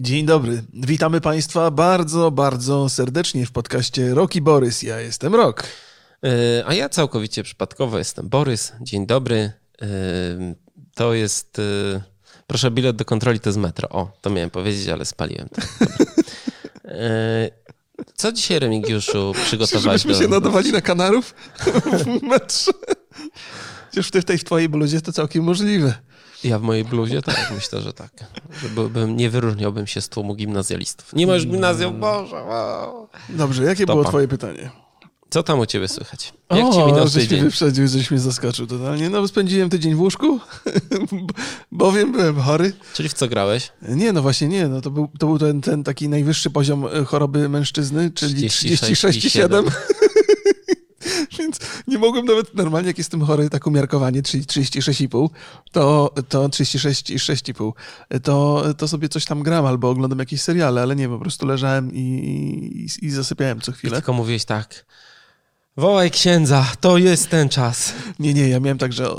Dzień dobry. Witamy Państwa bardzo, bardzo serdecznie w podcaście Roki Borys. Ja jestem Rok. E, a ja całkowicie przypadkowo jestem Borys. Dzień dobry. E, to jest. E, proszę, bilet do kontroli to jest metro. O, to miałem powiedzieć, ale spaliłem to. Co dzisiaj, Remigiuszu, przygotowałeś? Żebyśmy do... się nadawali na kanarów w metrze. Chociaż w tej w twojej bluzie to całkiem możliwe. Ja w mojej bluzie? Tak, myślę, że tak. Byłbym, nie wyróżniałbym się z tłumu gimnazjalistów. Nie masz gimnazjum? Boże, wow. Dobrze, jakie Topa. było twoje pytanie? Co tam u ciebie słychać? Jak o, ci minął żeś tydzień? mnie wyprzedził, żeś mnie zaskoczył totalnie. No, spędziłem tydzień w łóżku, bowiem byłem chory. Czyli w co grałeś? Nie, no właśnie nie. No, to był, to był ten, ten taki najwyższy poziom e, choroby mężczyzny, czyli 36,7. Więc nie mogłem nawet normalnie, jak jestem chory, tak umiarkowanie, czyli 36,5, to, to 36,6,5, to, to sobie coś tam gram albo oglądam jakieś seriale, ale nie, po prostu leżałem i, i, i zasypiałem co chwilę. I tylko mówiłeś tak, Wołaj księdza, to jest ten czas. Nie, nie, ja miałem tak, że e,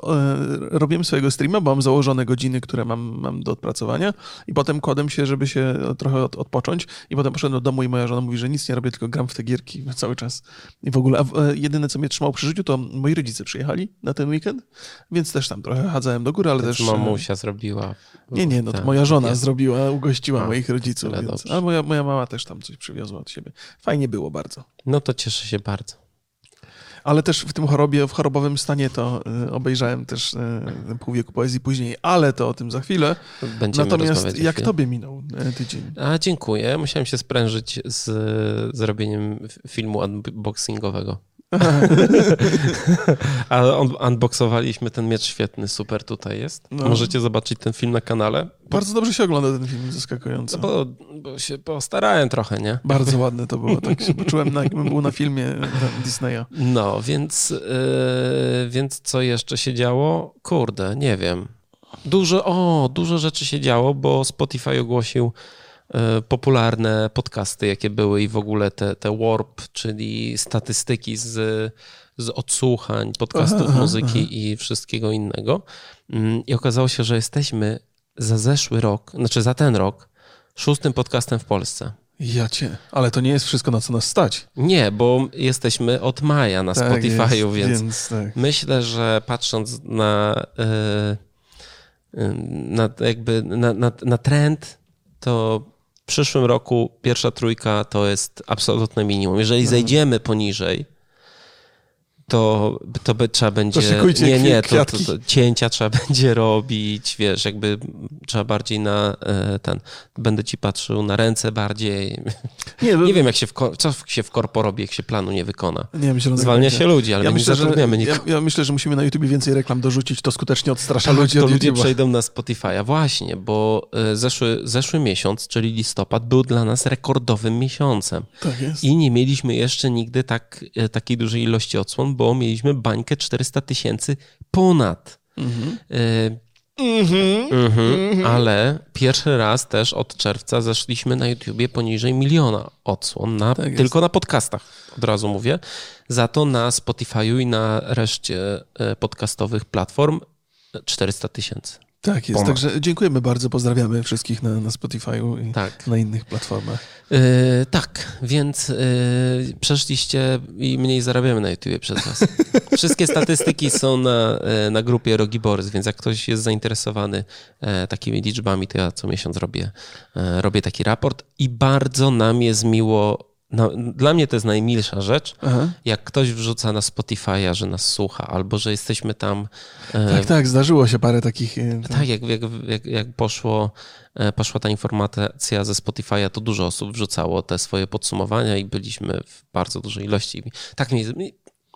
robiłem swojego streama, bo mam założone godziny, które mam, mam do odpracowania i potem kładłem się, żeby się trochę od, odpocząć i potem poszedłem do domu i moja żona mówi, że nic nie robię, tylko gram w te gierki cały czas. I w ogóle, a e, jedyne, co mnie trzymało przy życiu, to moi rodzice przyjechali na ten weekend, więc też tam trochę chadzałem do góry, ale też... Mamusia zrobiła. Nie, nie, no to moja żona zrobiła, ugościła a, moich rodziców, więc... a moja, moja mama też tam coś przywiozła od siebie. Fajnie było bardzo. No to cieszę się bardzo ale też w tym chorobie, w chorobowym stanie to y, obejrzałem też y, pół wieku poezji później, ale to o tym za chwilę. Będziemy Natomiast jak tobie minął y, tydzień? A, dziękuję. Musiałem się sprężyć z zrobieniem filmu unboxingowego. Ale un unboxowaliśmy ten miecz świetny, super tutaj jest. No. Możecie zobaczyć ten film na kanale. Bardzo dobrze się ogląda ten film, zaskakujący. No bo, bo, się postarałem trochę, nie? Bardzo ładne to było, tak się poczułem, na, jakbym był na filmie Disneya. No, więc, yy, więc co jeszcze się działo? Kurde, nie wiem. Dużo, o, dużo rzeczy się działo, bo Spotify ogłosił E, popularne podcasty, jakie były i w ogóle te, te warp, czyli statystyki z, z odsłuchań podcastów aha, muzyki aha. i wszystkiego innego. Mm, I okazało się, że jesteśmy za zeszły rok, znaczy za ten rok, szóstym podcastem w Polsce. Ja cię, ale to nie jest wszystko, na co nas stać. Nie, bo jesteśmy od maja na tak Spotify'u, więc, więc tak. myślę, że patrząc na, yy, na jakby na, na, na trend, to przyszłym roku pierwsza trójka to jest absolutne minimum. Jeżeli mhm. zejdziemy poniżej, to, to by, trzeba będzie. To nie, nie, to, to, to, cięcia trzeba będzie robić, wiesz, jakby trzeba bardziej na e, ten. Będę ci patrzył na ręce bardziej. Nie, nie wiem, jak się w, co się w korpo robi, jak się planu nie wykona. Nie, myślę, Zwalnia się ludzi, ale ja myślę, nie zatrudniamy że, nikogo. Ja, ja, myślę, że musimy na YouTube więcej reklam dorzucić, to skutecznie odstrasza tak, ludzi to od ludzie przejdą na Spotify'a. Właśnie, bo e, zeszły, zeszły miesiąc, czyli listopad, był dla nas rekordowym miesiącem. Tak jest. I nie mieliśmy jeszcze nigdy tak, e, takiej dużej ilości odsłon, bo mieliśmy bańkę 400 tysięcy ponad. Mhm. Mhm. Mhm. Ale pierwszy raz też od czerwca zeszliśmy na YouTubie poniżej miliona odsłon, na, tak tylko na podcastach, od razu mówię. Za to na Spotify'u i na reszcie e, podcastowych platform 400 tysięcy. Tak jest, także dziękujemy bardzo, pozdrawiamy wszystkich na, na Spotify'u i tak. na innych platformach. Yy, tak, więc yy, przeszliście i mniej zarabiamy na YouTube przez was. Wszystkie statystyki są na, yy, na grupie Rogi Borys, więc jak ktoś jest zainteresowany takimi liczbami, to ja co miesiąc robię, robię taki raport i bardzo nam jest miło no, dla mnie to jest najmilsza rzecz, Aha. jak ktoś wrzuca na Spotify'a, że nas słucha, albo że jesteśmy tam. E, tak, tak, zdarzyło się parę takich. E, tak, jak, jak, jak, jak poszło, e, poszła ta informacja ze Spotify'a, to dużo osób wrzucało te swoje podsumowania i byliśmy w bardzo dużej ilości. Tak mi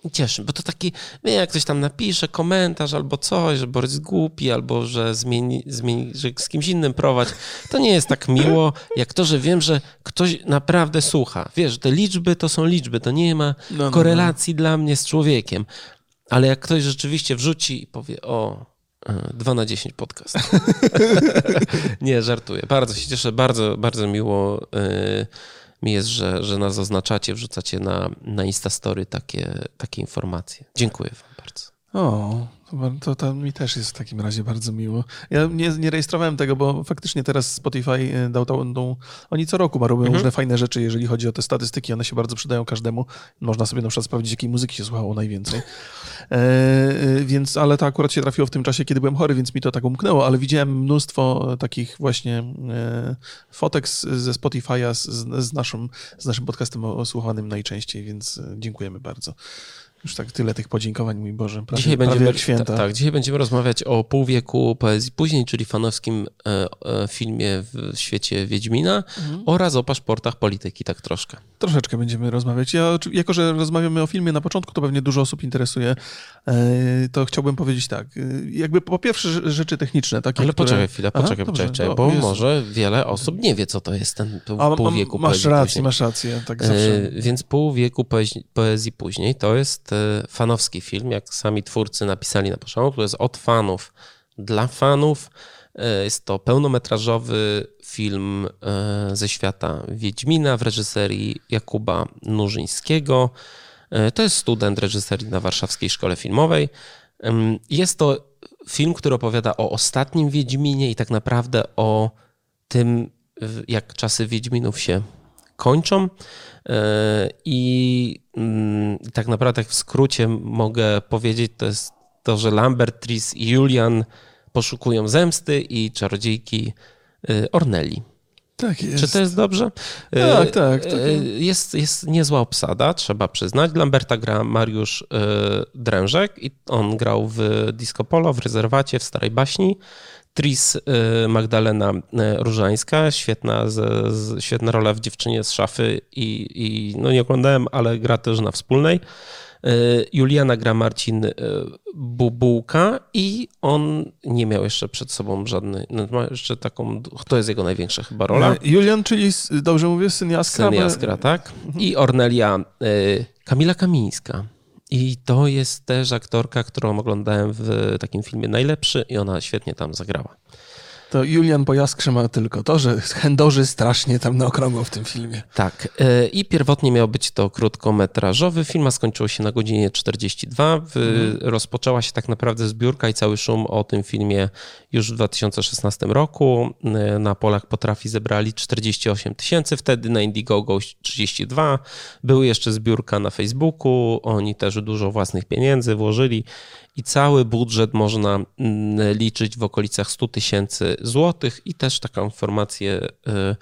cieszy, bo to taki, jak ktoś tam napisze komentarz albo coś, że Borys głupi, albo że zmieni, zmieni, że z kimś innym prowadź, to nie jest tak miło, jak to, że wiem, że ktoś naprawdę słucha. Wiesz, te liczby to są liczby, to nie ma no, no, korelacji no. dla mnie z człowiekiem. Ale jak ktoś rzeczywiście wrzuci i powie, o, 2 e, na 10 podcast. nie, żartuję. Bardzo się cieszę, bardzo, bardzo miło. Yy, mi jest, że, że nas oznaczacie, wrzucacie na, na Instastory takie, takie informacje. Dziękuję Wam bardzo. O, to, to mi też jest w takim razie bardzo miło. Ja nie, nie rejestrowałem tego, bo faktycznie teraz Spotify e, dał tą, tą oni co roku robią mhm. różne fajne rzeczy, jeżeli chodzi o te statystyki, one się bardzo przydają każdemu. Można sobie na przykład sprawdzić, jakiej muzyki się słuchało najwięcej. E, e, więc, ale to akurat się trafiło w tym czasie, kiedy byłem chory, więc mi to tak umknęło, ale widziałem mnóstwo takich właśnie e, fotek z, ze Spotify'a z, z, naszym, z naszym podcastem osłuchanym najczęściej, więc e, dziękujemy bardzo. Już tak tyle tych podziękowań, mój Boże. Prawie, dzisiaj będziemy, jak święta. Tak, dzisiaj będziemy rozmawiać o pół wieku poezji później, czyli fanowskim e, e, filmie w świecie Wiedźmina mhm. oraz o paszportach polityki, tak troszkę. Troszeczkę będziemy rozmawiać. Ja, jako, że rozmawiamy o filmie na początku, to pewnie dużo osób interesuje, e, to chciałbym powiedzieć tak. E, jakby po pierwsze rzeczy techniczne. Takie, Ale które... poczekaj chwilę, poczekaj, Aha, poczekaj, dobrze, bo Jezu. może wiele osób nie wie, co to jest ten pół, A, pół wieku masz poezji rację, później. Masz rację, masz rację. Tak więc pół wieku poezji, poezji później to jest fanowski film, jak sami twórcy napisali na początku. To jest od fanów dla fanów. E, jest to pełnometrażowy film e, ze świata Wiedźmina w reżyserii Jakuba Nurzyńskiego. To jest student reżyserii na Warszawskiej Szkole Filmowej. Jest to film, który opowiada o ostatnim Wiedźminie i tak naprawdę o tym, jak czasy Wiedźminów się kończą. E, I mm, tak naprawdę, tak w skrócie mogę powiedzieć, to jest to, że Lambert, Tris i Julian poszukują zemsty i czarodziejki e, Orneli. Tak jest. Czy to jest dobrze? Tak, tak. tak. Jest, jest niezła obsada, trzeba przyznać. Lamberta gra Mariusz Drężek i on grał w Disco Polo, w Rezerwacie, w Starej Baśni. Tris y, Magdalena y, Różańska, świetna, z, z, świetna rola w Dziewczynie z szafy i, i no nie oglądałem, ale gra też na wspólnej. Y, Juliana gra Marcin Bubułka i on nie miał jeszcze przed sobą żadnej, no ma jeszcze taką, to jest jego największa chyba rola. Julian, czyli dobrze mówię, syn Jaskra? Syn Jaskra, tak. I Ornelia Kamila Kamińska. I to jest też aktorka, którą oglądałem w takim filmie Najlepszy i ona świetnie tam zagrała. To Julian Pojaskrze ma tylko to, że chędoży strasznie tam na okrągło w tym filmie. Tak. E, I pierwotnie miał być to krótkometrażowy film, a skończyło się na godzinie 42. Mhm. Rozpoczęła się tak naprawdę zbiórka i cały szum o tym filmie już w 2016 roku. E, na Polach Potrafi zebrali 48 tysięcy, wtedy na Indiegogo 32. Były jeszcze zbiórka na Facebooku, oni też dużo własnych pieniędzy włożyli i cały budżet można mm, liczyć w okolicach 100 tysięcy złotych i też taką informację y,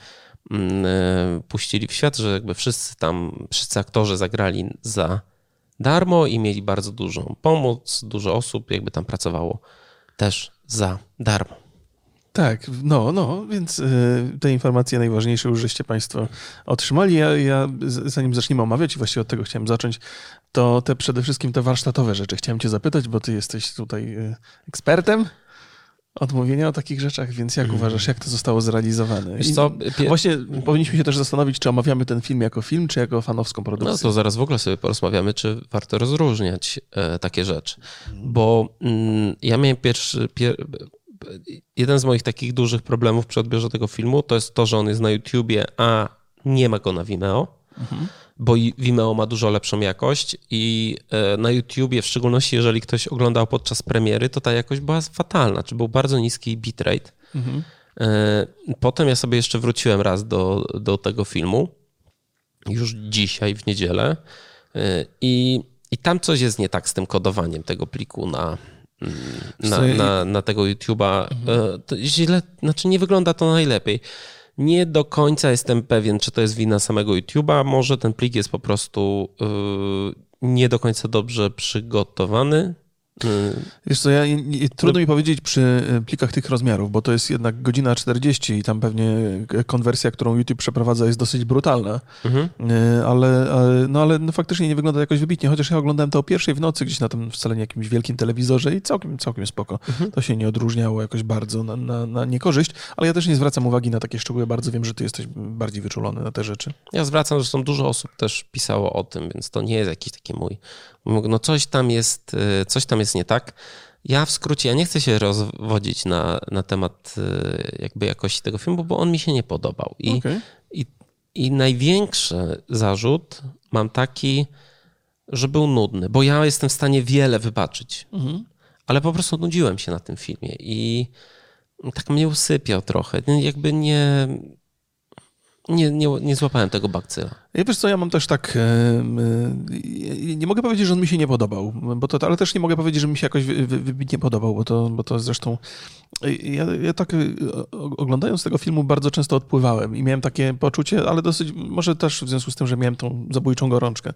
mm, y, puścili w świat, że jakby wszyscy tam, wszyscy aktorzy zagrali za darmo i mieli bardzo dużą pomoc, dużo osób jakby tam pracowało też za darmo. Tak, no, no, więc y, te informacje najważniejsze już żeście Państwo otrzymali. Ja, ja, zanim zaczniemy omawiać, i właściwie od tego chciałem zacząć, to te przede wszystkim te warsztatowe rzeczy chciałem Cię zapytać, bo Ty jesteś tutaj y, ekspertem odmówienia o takich rzeczach, więc jak mm. uważasz, jak to zostało zrealizowane? Wiesz co, pie... Właśnie powinniśmy się też zastanowić, czy omawiamy ten film jako film, czy jako fanowską produkcję. No to zaraz w ogóle sobie porozmawiamy, czy warto rozróżniać e, takie rzeczy. Bo mm, ja miałem pierwszy, pier jeden z moich takich dużych problemów przy odbiorze tego filmu to jest to, że on jest na YouTubie, a nie ma go na Vimeo, mhm. bo Vimeo ma dużo lepszą jakość i e, na YouTubie, w szczególności jeżeli ktoś oglądał podczas premiery, to ta jakość była fatalna, czy był bardzo niski bitrate. Mhm. E, potem ja sobie jeszcze wróciłem raz do, do tego filmu, już dzisiaj w niedzielę e, i, i tam coś jest nie tak z tym kodowaniem tego pliku na, na, na, na tego YouTube'a. Mhm. źle, znaczy nie wygląda to najlepiej. Nie do końca jestem pewien, czy to jest wina samego YouTube'a. Może ten plik jest po prostu yy, nie do końca dobrze przygotowany. Wiesz co, ja, trudno mi powiedzieć przy e, plikach tych rozmiarów, bo to jest jednak godzina 40 i tam pewnie konwersja, którą YouTube przeprowadza jest dosyć brutalna, mhm. Ale, no ale no faktycznie nie wygląda jakoś wybitnie, chociaż ja oglądałem to o pierwszej w nocy gdzieś na tym wcale nie jakimś wielkim telewizorze i całkiem, całkiem spoko. Mhm. To się nie odróżniało jakoś bardzo na, na, na niekorzyść, ale ja też nie zwracam uwagi na takie szczegóły, bardzo wiem, że ty jesteś bardziej wyczulony na te rzeczy. Ja zwracam, zresztą dużo osób też pisało o tym, więc to nie jest jakiś taki mój no coś tam jest, y, coś tam jest nie tak. Ja w skrócie, ja nie chcę się rozwodzić na, na temat y, jakby jakości tego filmu, bo on mi się nie podobał. I, okay. i, i największy zarzut mam taki, że był nudny, bo ja jestem w stanie wiele wybaczyć, mhm. ale po prostu nudziłem się na tym filmie i tak mnie usypiał trochę. Jakby nie, nie, nie, nie złapałem tego bakcyla. Ja wiesz co, ja mam też tak, nie mogę powiedzieć, że on mi się nie podobał, bo to, ale też nie mogę powiedzieć, że mi się jakoś wybitnie podobał, bo to, bo to zresztą, ja, ja tak oglądając tego filmu bardzo często odpływałem i miałem takie poczucie, ale dosyć, może też w związku z tym, że miałem tą zabójczą gorączkę,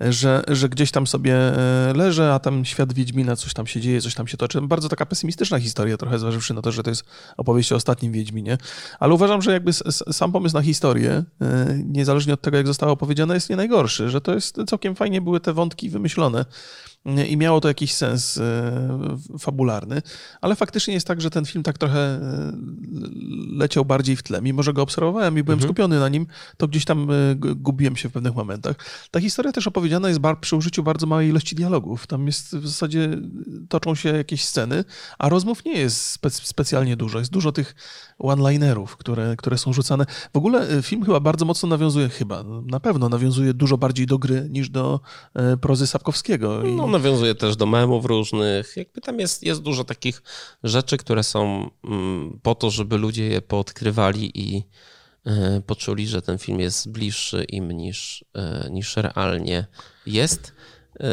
że, że gdzieś tam sobie e, leżę, a tam świat Wiedźmina, coś tam się dzieje, coś tam się toczy. Bardzo taka pesymistyczna historia trochę, zważywszy na to, że to jest opowieść o ostatnim Wiedźminie, ale uważam, że jakby sam pomysł na historię, e, niezależnie od tego, jak zostało powiedziane, jest nie najgorszy, że to jest całkiem fajnie były te wątki wymyślone i miało to jakiś sens e, fabularny, ale faktycznie jest tak, że ten film tak trochę e, leciał bardziej w tle. Mimo, że go obserwowałem i byłem mhm. skupiony na nim, to gdzieś tam e, gubiłem się w pewnych momentach. Ta historia też opowiedziana jest przy użyciu bardzo małej ilości dialogów. Tam jest w zasadzie toczą się jakieś sceny, a rozmów nie jest spe specjalnie dużo. Jest dużo tych one-linerów, które, które są rzucane. W ogóle film chyba bardzo mocno nawiązuje, chyba, na pewno nawiązuje dużo bardziej do gry niż do prozy Sapkowskiego. No, nawiązuje też do memów różnych. Jakby tam jest, jest dużo takich rzeczy, które są mm, po to, żeby ludzie je poodkrywali i e, poczuli, że ten film jest bliższy im niż, e, niż realnie jest. E,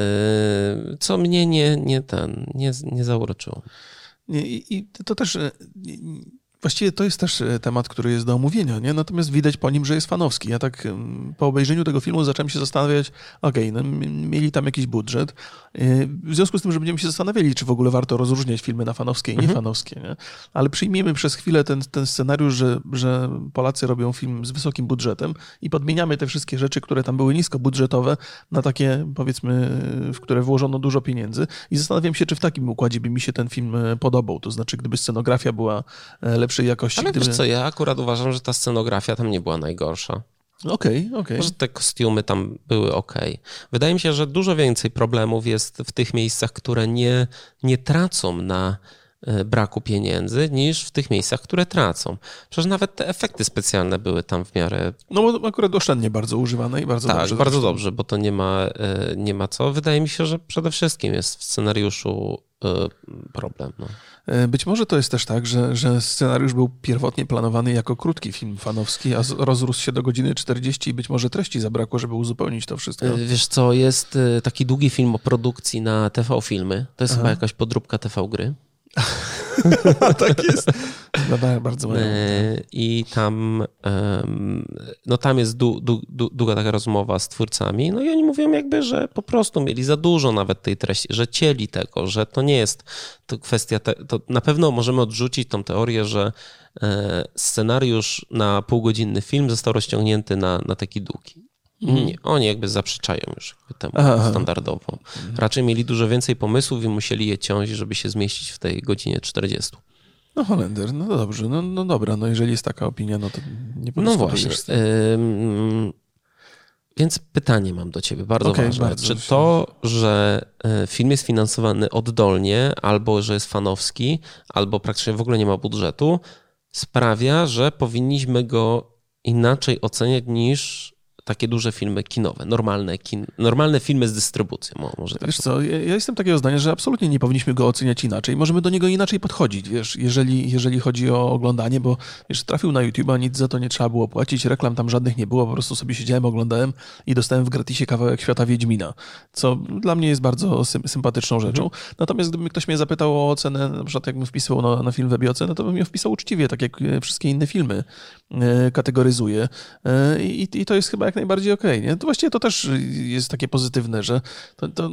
co mnie nie, nie ten, nie, nie zauroczyło. I, I to też Właściwie to jest też e, temat, który jest do omówienia, nie? natomiast widać po nim, że jest fanowski. Ja tak po obejrzeniu tego filmu zacząłem się zastanawiać, okej, okay, no, mieli tam jakiś budżet. E, w związku z tym, że będziemy się zastanawiali, czy w ogóle warto rozróżniać filmy na fanowskie i mhm. niefanowskie. Nie? Ale przyjmijmy przez chwilę ten, ten scenariusz, że, że Polacy robią film z wysokim budżetem i podmieniamy te wszystkie rzeczy, które tam były niskobudżetowe, na takie, powiedzmy, w które włożono dużo pieniędzy. I zastanawiam się, czy w takim układzie by mi się ten film e, podobał. To znaczy, gdyby scenografia była lepsza, lepszej jakości. Ale gdyby... wiesz co, ja akurat uważam, że ta scenografia tam nie była najgorsza. Okej, okay, okej. Okay. Że te kostiumy tam były ok. Wydaje mi się, że dużo więcej problemów jest w tych miejscach, które nie, nie tracą na braku pieniędzy, niż w tych miejscach, które tracą. Przecież nawet te efekty specjalne były tam w miarę... No bo akurat oszczędnie bardzo używane i bardzo tak, dobrze. Tak, bardzo dobrze, bo to nie ma, e, nie ma co. Wydaje mi się, że przede wszystkim jest w scenariuszu e, problem. No. E, być może to jest też tak, że, że scenariusz był pierwotnie planowany jako krótki film fanowski, a rozrósł się do godziny 40 i być może treści zabrakło, żeby uzupełnić to wszystko. E, wiesz co, jest e, taki długi film o produkcji na TV Filmy. To jest Aha. chyba jakaś podróbka TV Gry. tak jest. No, bardzo ładnie. I tam, no tam jest du, du, du, długa taka rozmowa z twórcami, no i oni mówią jakby, że po prostu mieli za dużo nawet tej treści, że cieli tego, że to nie jest to kwestia, te, to na pewno możemy odrzucić tą teorię, że e, scenariusz na półgodzinny film został rozciągnięty na, na taki długi. Mhm. Nie, oni jakby zaprzeczają już temu Aha. standardowo. Raczej mieli dużo więcej pomysłów i musieli je ciąć, żeby się zmieścić w tej godzinie 40. No Holender, no dobrze, no, no dobra, no jeżeli jest taka opinia, no to nie No właśnie. Ym, więc pytanie mam do ciebie, bardzo okay, ważne. Bardzo Czy to, że e, film jest finansowany oddolnie, albo że jest fanowski, albo praktycznie w ogóle nie ma budżetu, sprawia, że powinniśmy go inaczej oceniać niż takie duże filmy kinowe, normalne, kin, normalne filmy z dystrybucją. Może tak wiesz co, ja, jestem takiego zdania, że absolutnie nie powinniśmy go oceniać inaczej. Możemy do niego inaczej podchodzić, wiesz, jeżeli, jeżeli chodzi o oglądanie, bo wiesz, trafił na YouTube, a nic za to nie trzeba było płacić, reklam tam żadnych nie było, po prostu sobie siedziałem, oglądałem i dostałem w gratisie kawałek świata Wiedźmina, co dla mnie jest bardzo sym, sympatyczną rzeczą. Mhm. Natomiast gdyby ktoś mnie zapytał o ocenę, na przykład jakbym wpisywał na, na film Webioce, no to bym ją wpisał uczciwie, tak jak e, wszystkie inne filmy e, kategoryzuję. E, I, I to jest chyba jak najbardziej okej. Okay, to właściwie to też jest takie pozytywne, że to, to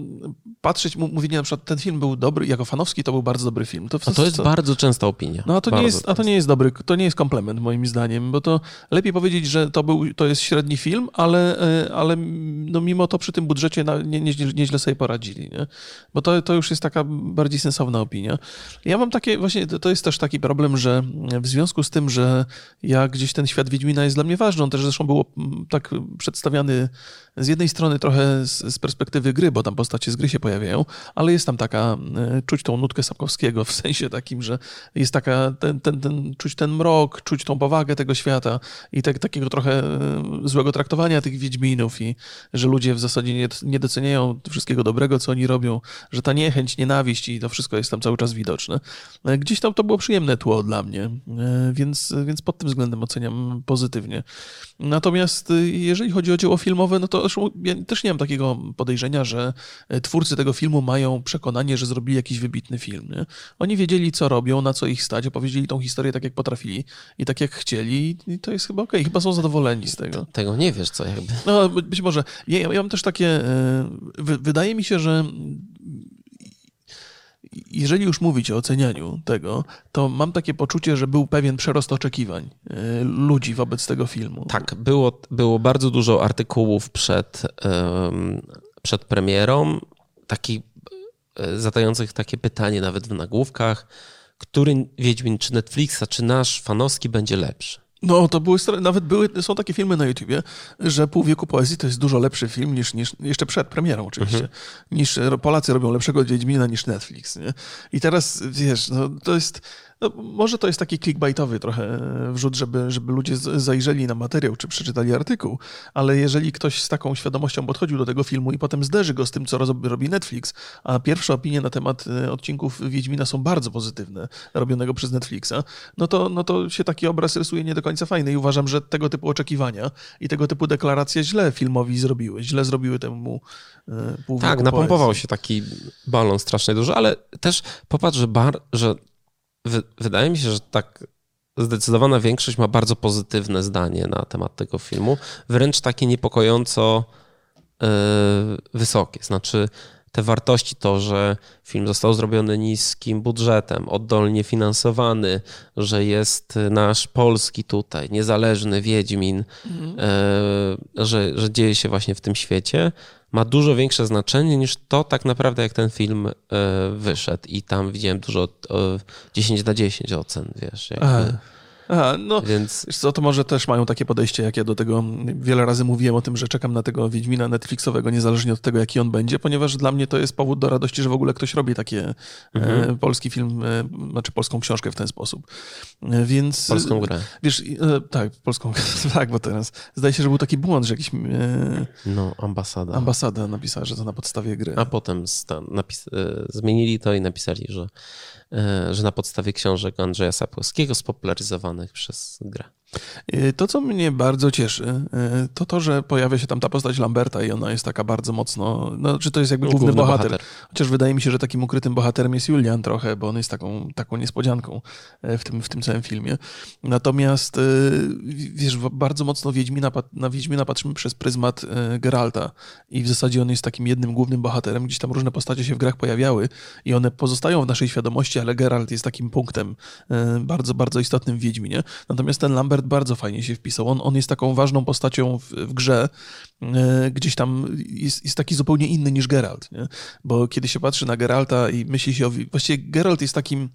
patrzeć, mówienie na przykład ten film był dobry, jako fanowski to był bardzo dobry film. To, to jest bardzo częsta opinia. No a to, nie jest, a to nie jest dobry, to nie jest komplement moim zdaniem, bo to lepiej powiedzieć, że to, był, to jest średni film, ale, e, ale no mimo to przy tym budżecie nie, nie, nieźle sobie poradzili, nie? Bo to, to już jest taka bardziej sensowna opinia. Ja mam takie, właśnie to jest też taki problem, że w związku z tym, że ja gdzieś ten świat Wiedźmina jest dla mnie ważny, on też zresztą było tak przedstawiony z jednej strony trochę z, z, perspektywy gry, bo tam postacie z gry się pojawiają, ale jest tam taka, e, czuć tą nutkę Sapkowskiego w sensie takim, że jest taka, ten, ten, ten, czuć ten mrok, czuć tą powagę tego świata i tak, takiego trochę e, złego traktowania tych Wiedźminów i że ludzie w zasadzie nie, nie doceniają wszystkiego dobrego, co oni robią, że ta niechęć, nienawiść i to wszystko jest tam cały czas widoczne. E, gdzieś tam to było przyjemne tło dla mnie, więc, więc pod tym względem oceniam pozytywnie. Natomiast jeżeli chodzi o dzieło filmowe, no to ja też nie mam takiego podejrzenia, że twórcy tego filmu mają przekonanie, że zrobili jakiś wybitny film. Nie? Oni wiedzieli, co robią, na co ich stać, opowiedzieli tą historię tak, jak potrafili i tak, jak chcieli i to jest chyba okej. Okay. Chyba są zadowoleni z tego. Tego nie wiesz, co jakby. No, być może. Ja, ja mam też takie... E, wydaje mi się, że jeżeli już mówić o ocenianiu tego, to mam takie poczucie, że był pewien przerost oczekiwań e, ludzi wobec tego filmu. Tak, było, było bardzo dużo artykułów przed, przed premierą, takich e, zadających takie pytanie nawet w nagłówkach, który Wiedźmin, czy Netflixa, czy nasz fanowski będzie lepszy? No, to były, nawet były, są takie filmy na YouTubie, że Pół wieku poezji to jest dużo lepszy film niż, niż jeszcze przed premierą oczywiście, mhm. niż Polacy robią lepszego Wiedźmina niż Netflix, nie? I teraz, wiesz, no, to jest no, może to jest taki clickbaitowy trochę wrzut, żeby, żeby ludzie zajrzeli na materiał czy przeczytali artykuł, ale jeżeli ktoś z taką świadomością podchodził do tego filmu i potem zderzy go z tym, co robi Netflix, a pierwsze opinie na temat e, odcinków Wiedźmina są bardzo pozytywne, robionego przez Netflixa, no to, no to się taki obraz rysuje nie do końca fajny i uważam, że tego typu oczekiwania i tego typu deklaracje źle filmowi zrobiły, źle zrobiły temu e, pół Tak, napompował poezji. się taki balon strasznie duży, ale też popatrz, że, bar, że wydaje mi się, że tak zdecydowana większość ma bardzo pozytywne zdanie na temat tego filmu, wręcz takie niepokojąco yy, wysokie. Znaczy, te wartości, to, że film został zrobiony niskim budżetem, oddolnie finansowany, że jest nasz polski tutaj, niezależny Wiedźmin, mhm. że, że dzieje się właśnie w tym świecie, ma dużo większe znaczenie niż to tak naprawdę, jak ten film e, wyszedł. I tam widziałem dużo 10 na 10 ocen, wiesz. Jakby. Aha, no Więc... co, to może też mają takie podejście, jak ja do tego wiele razy mówiłem o tym, że czekam na tego Wiedźmina Netflixowego, niezależnie od tego, jaki on będzie, ponieważ dla mnie to jest powód do radości, że w ogóle ktoś robi takie e, mhm. e, polski film, e, znaczy polską książkę w ten sposób. E, więc... Polską grę. Wiesz, e, tak, polską tak, bo teraz zdaje się, że był taki błąd, że jakiś... E, no, ambasada. Ambasada napisała, że to na podstawie gry. A potem stan, napis, zmienili to i napisali, że E, że na podstawie książek Andrzeja Sapkowskiego spopularyzowanych przez grę. E, to, co mnie bardzo cieszy, e, to to, że pojawia się tam ta postać Lamberta i ona jest taka bardzo mocno, no, czy to jest jakby główny, główny bohater. bohater. Chociaż wydaje mi się, że takim ukrytym bohaterem jest Julian trochę, bo on jest taką, taką niespodzianką w tym, w tym całym filmie. Natomiast, wiesz, bardzo mocno Wiedźmina, na Wiedźmina patrzymy przez pryzmat Geralta i w zasadzie on jest takim jednym głównym bohaterem. Gdzieś tam różne postacie się w grach pojawiały i one pozostają w naszej świadomości, ale Geralt jest takim punktem bardzo, bardzo istotnym w Wiedźminie. Natomiast ten Lambert bardzo fajnie się wpisał. On, on jest taką ważną postacią w, w grze. E, gdzieś tam jest, jest, taki zupełnie inny niż Geralt. Nie? Bo kiedy się patrzy na Geralta i myśli się o... Właściwie Geralt jest takim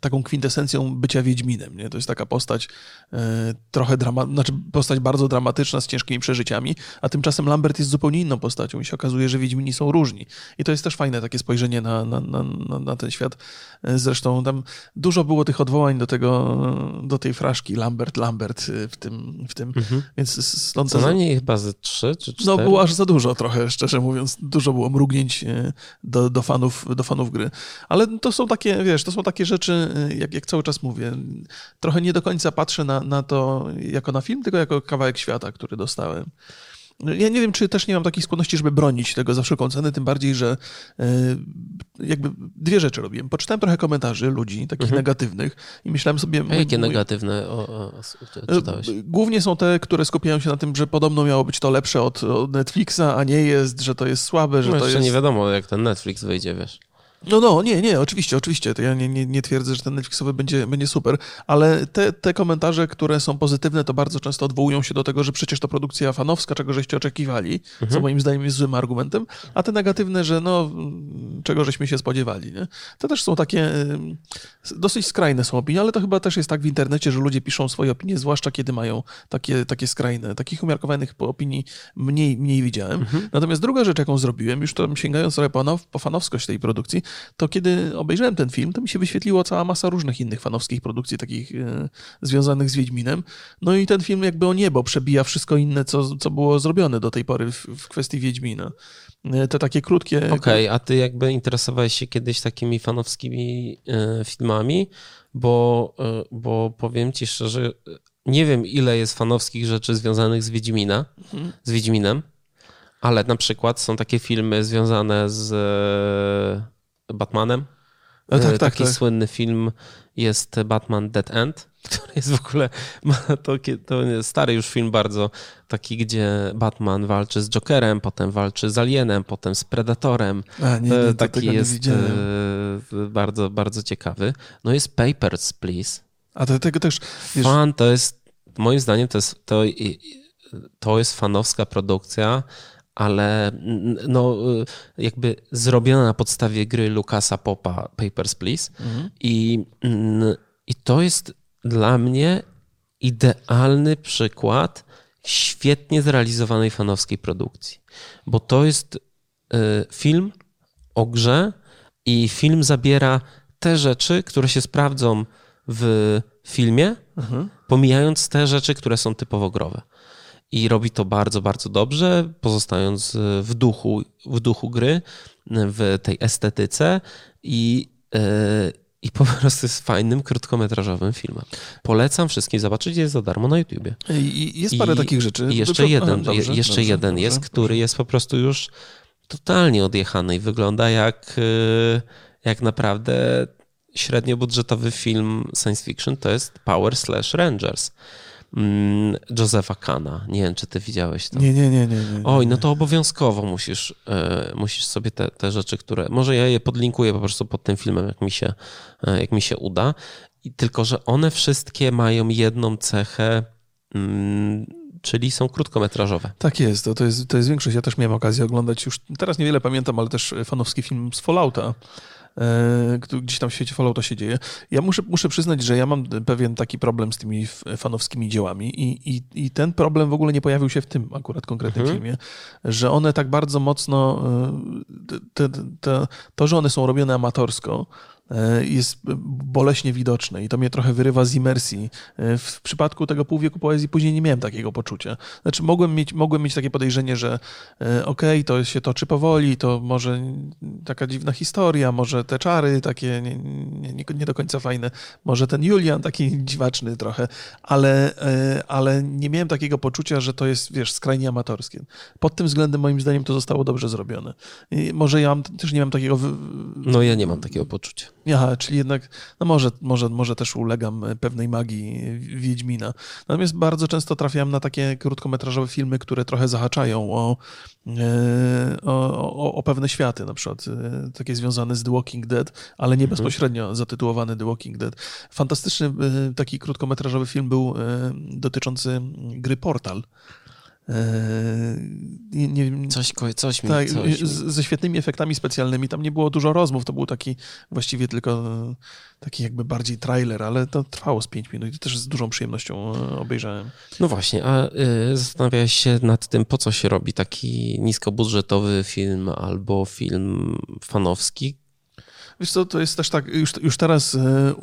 taką kwintesencją bycia Wiedźminem. Nie? To jest taka postać e, trochę drama, znaczy postać bardzo dramatyczna z ciężkimi przeżyciami, a tymczasem Lambert jest zupełnie inną postacią i się okazuje, że Wiedźmini są różni. I to jest też fajne takie spojrzenie na, na, na, na ten świat. E, zresztą tam dużo było tych odwołań do tego, do tej fraszki Lambert, Lambert e, w tym, w tym. Mhm. więc stąd... Co najmniej chyba ze trzy czy cztery? No było aż za dużo trochę, szczerze mówiąc. Dużo było mrugnięć do, do, fanów, do fanów gry. Ale to są są takie, wiesz, to są takie rzeczy, y, jak, jak cały czas mówię, trochę nie do końca patrzę na, na to jako na film, tylko jako kawałek świata, który dostałem. Ja nie wiem, czy też nie mam takiej skłonności, żeby bronić tego za wszelką cenę, tym bardziej, że y, jakby dwie rzeczy robiłem. Poczytałem trochę komentarzy ludzi, takich mhm. negatywnych i myślałem sobie... A jakie mój, negatywne o, o, czytałeś? Y, głównie są te, które skupiają się na tym, że podobno miało być to lepsze od, od Netflixa, a nie jest, że to jest słabe, że no, to jest... nie wiadomo, jak ten Netflix wyjdzie, wiesz. No, no, nie, nie, oczywiście, oczywiście. To ja nie, nie, nie twierdzę, że ten Netflixowy będzie, będzie super, ale te, te komentarze, które są pozytywne, to bardzo często odwołują się do tego, że przecież to produkcja fanowska, czego żeście oczekiwali, mhm. co moim zdaniem jest złym argumentem, a te negatywne, że no, czego żeśmy się spodziewali. Nie? To też są takie dosyć skrajne są opinie, ale to chyba też jest tak w internecie, że ludzie piszą swoje opinie, zwłaszcza kiedy mają takie, takie skrajne. Takich umiarkowanych opinii mniej, mniej widziałem. Mhm. Natomiast druga rzecz, jaką zrobiłem, już to sięgając trochę po, po fanowskość tej produkcji, to kiedy obejrzałem ten film, to mi się wyświetliło cała masa różnych innych fanowskich produkcji, takich e, związanych z Wiedźminem. No i ten film jakby o niebo przebija wszystko inne, co, co było zrobione do tej pory w, w kwestii Wiedźmina. E, te takie krótkie. Okej, okay, a ty jakby interesowałeś się kiedyś takimi fanowskimi e, filmami, bo, e, bo powiem ci szczerze, nie wiem ile jest fanowskich rzeczy związanych z Wiedźmina, mhm. z Wiedźminem, ale na przykład są takie filmy związane z Batmanem. No tak, tak, Taki tak. słynny film jest Batman Dead End który jest w ogóle, to, to stary już film bardzo, taki, gdzie Batman walczy z Jokerem, potem walczy z Alienem, potem z Predatorem. A, nie, nie, taki jest e, bardzo, bardzo ciekawy. No jest Papers, Please. A to tego też... Wiesz... Fan to jest, moim zdaniem to jest, to, to jest fanowska produkcja, ale no, jakby zrobiona na podstawie gry Lucasa Popa Papers, Please. Mhm. I, I to jest dla mnie idealny przykład świetnie zrealizowanej fanowskiej produkcji. Bo to jest y, film o grze i film zabiera te rzeczy, które się sprawdzą w filmie, mhm. pomijając te rzeczy, które są typowo growe. I robi to bardzo, bardzo dobrze, pozostając w duchu, w duchu gry, w tej estetyce i, y, i po prostu jest fajnym, krótkometrażowym filmem. Polecam wszystkim zobaczyć, jest za darmo na YouTubie. I jest parę I, takich rzeczy. I jeszcze jeden, dobrze, jeszcze dobrze, jeden dobrze, jest, który jest po prostu już totalnie odjechany i wygląda jak, jak naprawdę średniobudżetowy film science fiction, to jest Power Slash Rangers. Mm, Josepha Kana. Nie wiem, czy ty widziałeś to. Nie, nie, nie. nie, nie Oj, no to obowiązkowo musisz, e, musisz sobie te, te rzeczy, które... Może ja je podlinkuję po prostu pod tym filmem, jak mi się, e, jak mi się uda. I tylko, że one wszystkie mają jedną cechę, mm, czyli są krótkometrażowe. Tak jest, to, to jest, to jest większość. Ja też miałem okazję oglądać już, teraz niewiele pamiętam, ale też fanowski film z Fallouta. E, gdzieś tam w świecie Fallouta się dzieje. Ja muszę, muszę przyznać, że ja mam pewien taki problem z tymi fanowskimi dziełami i, i, i ten problem w ogóle nie pojawił się w tym akurat konkretnym mhm. filmie, że one tak bardzo mocno, e, te, te, to, że one są robione amatorsko, jest boleśnie widoczne i to mnie trochę wyrywa z imersji. E, w przypadku tego półwieku poezji później nie miałem takiego poczucia. Znaczy mogłem mieć, mogłem mieć takie podejrzenie, że e, okej, okay, to się toczy powoli, to może taka dziwna historia, może te czary takie nie, nie, nie do końca fajne, może ten Julian taki dziwaczny trochę, ale, ale nie miałem takiego poczucia, że to jest, wiesz, skrajnie amatorskie. Pod tym względem moim zdaniem to zostało dobrze zrobione. I może ja mam, też nie mam takiego... No ja nie mam takiego poczucia. Aha, czyli jednak, no może, może, może też ulegam pewnej magii Wiedźmina. Natomiast bardzo często trafiam na takie krótkometrażowe filmy, które trochę zahaczają o, e, o, o, o pewne światy, na przykład e, takie związane z The Walking Dead, ale nie mhm. bezpośrednio zatytułowany The Walking Dead. Fantastyczny e, taki krótkometrażowy film był dotyczący gry Portal. Nie, nie, coś, coś mi, tak, coś z, Ze świetnymi efektami specjalnymi. Tam nie było dużo rozmów, to był taki właściwie tylko taki jakby bardziej trailer, ale to trwało z 5 minut i też z dużą przyjemnością e, obejrzałem. No właśnie, a y, zastanawiałeś się nad tym, po co się robi taki niskobudżetowy film albo film fanowski, Wiesz co, to jest też tak, już, już teraz e,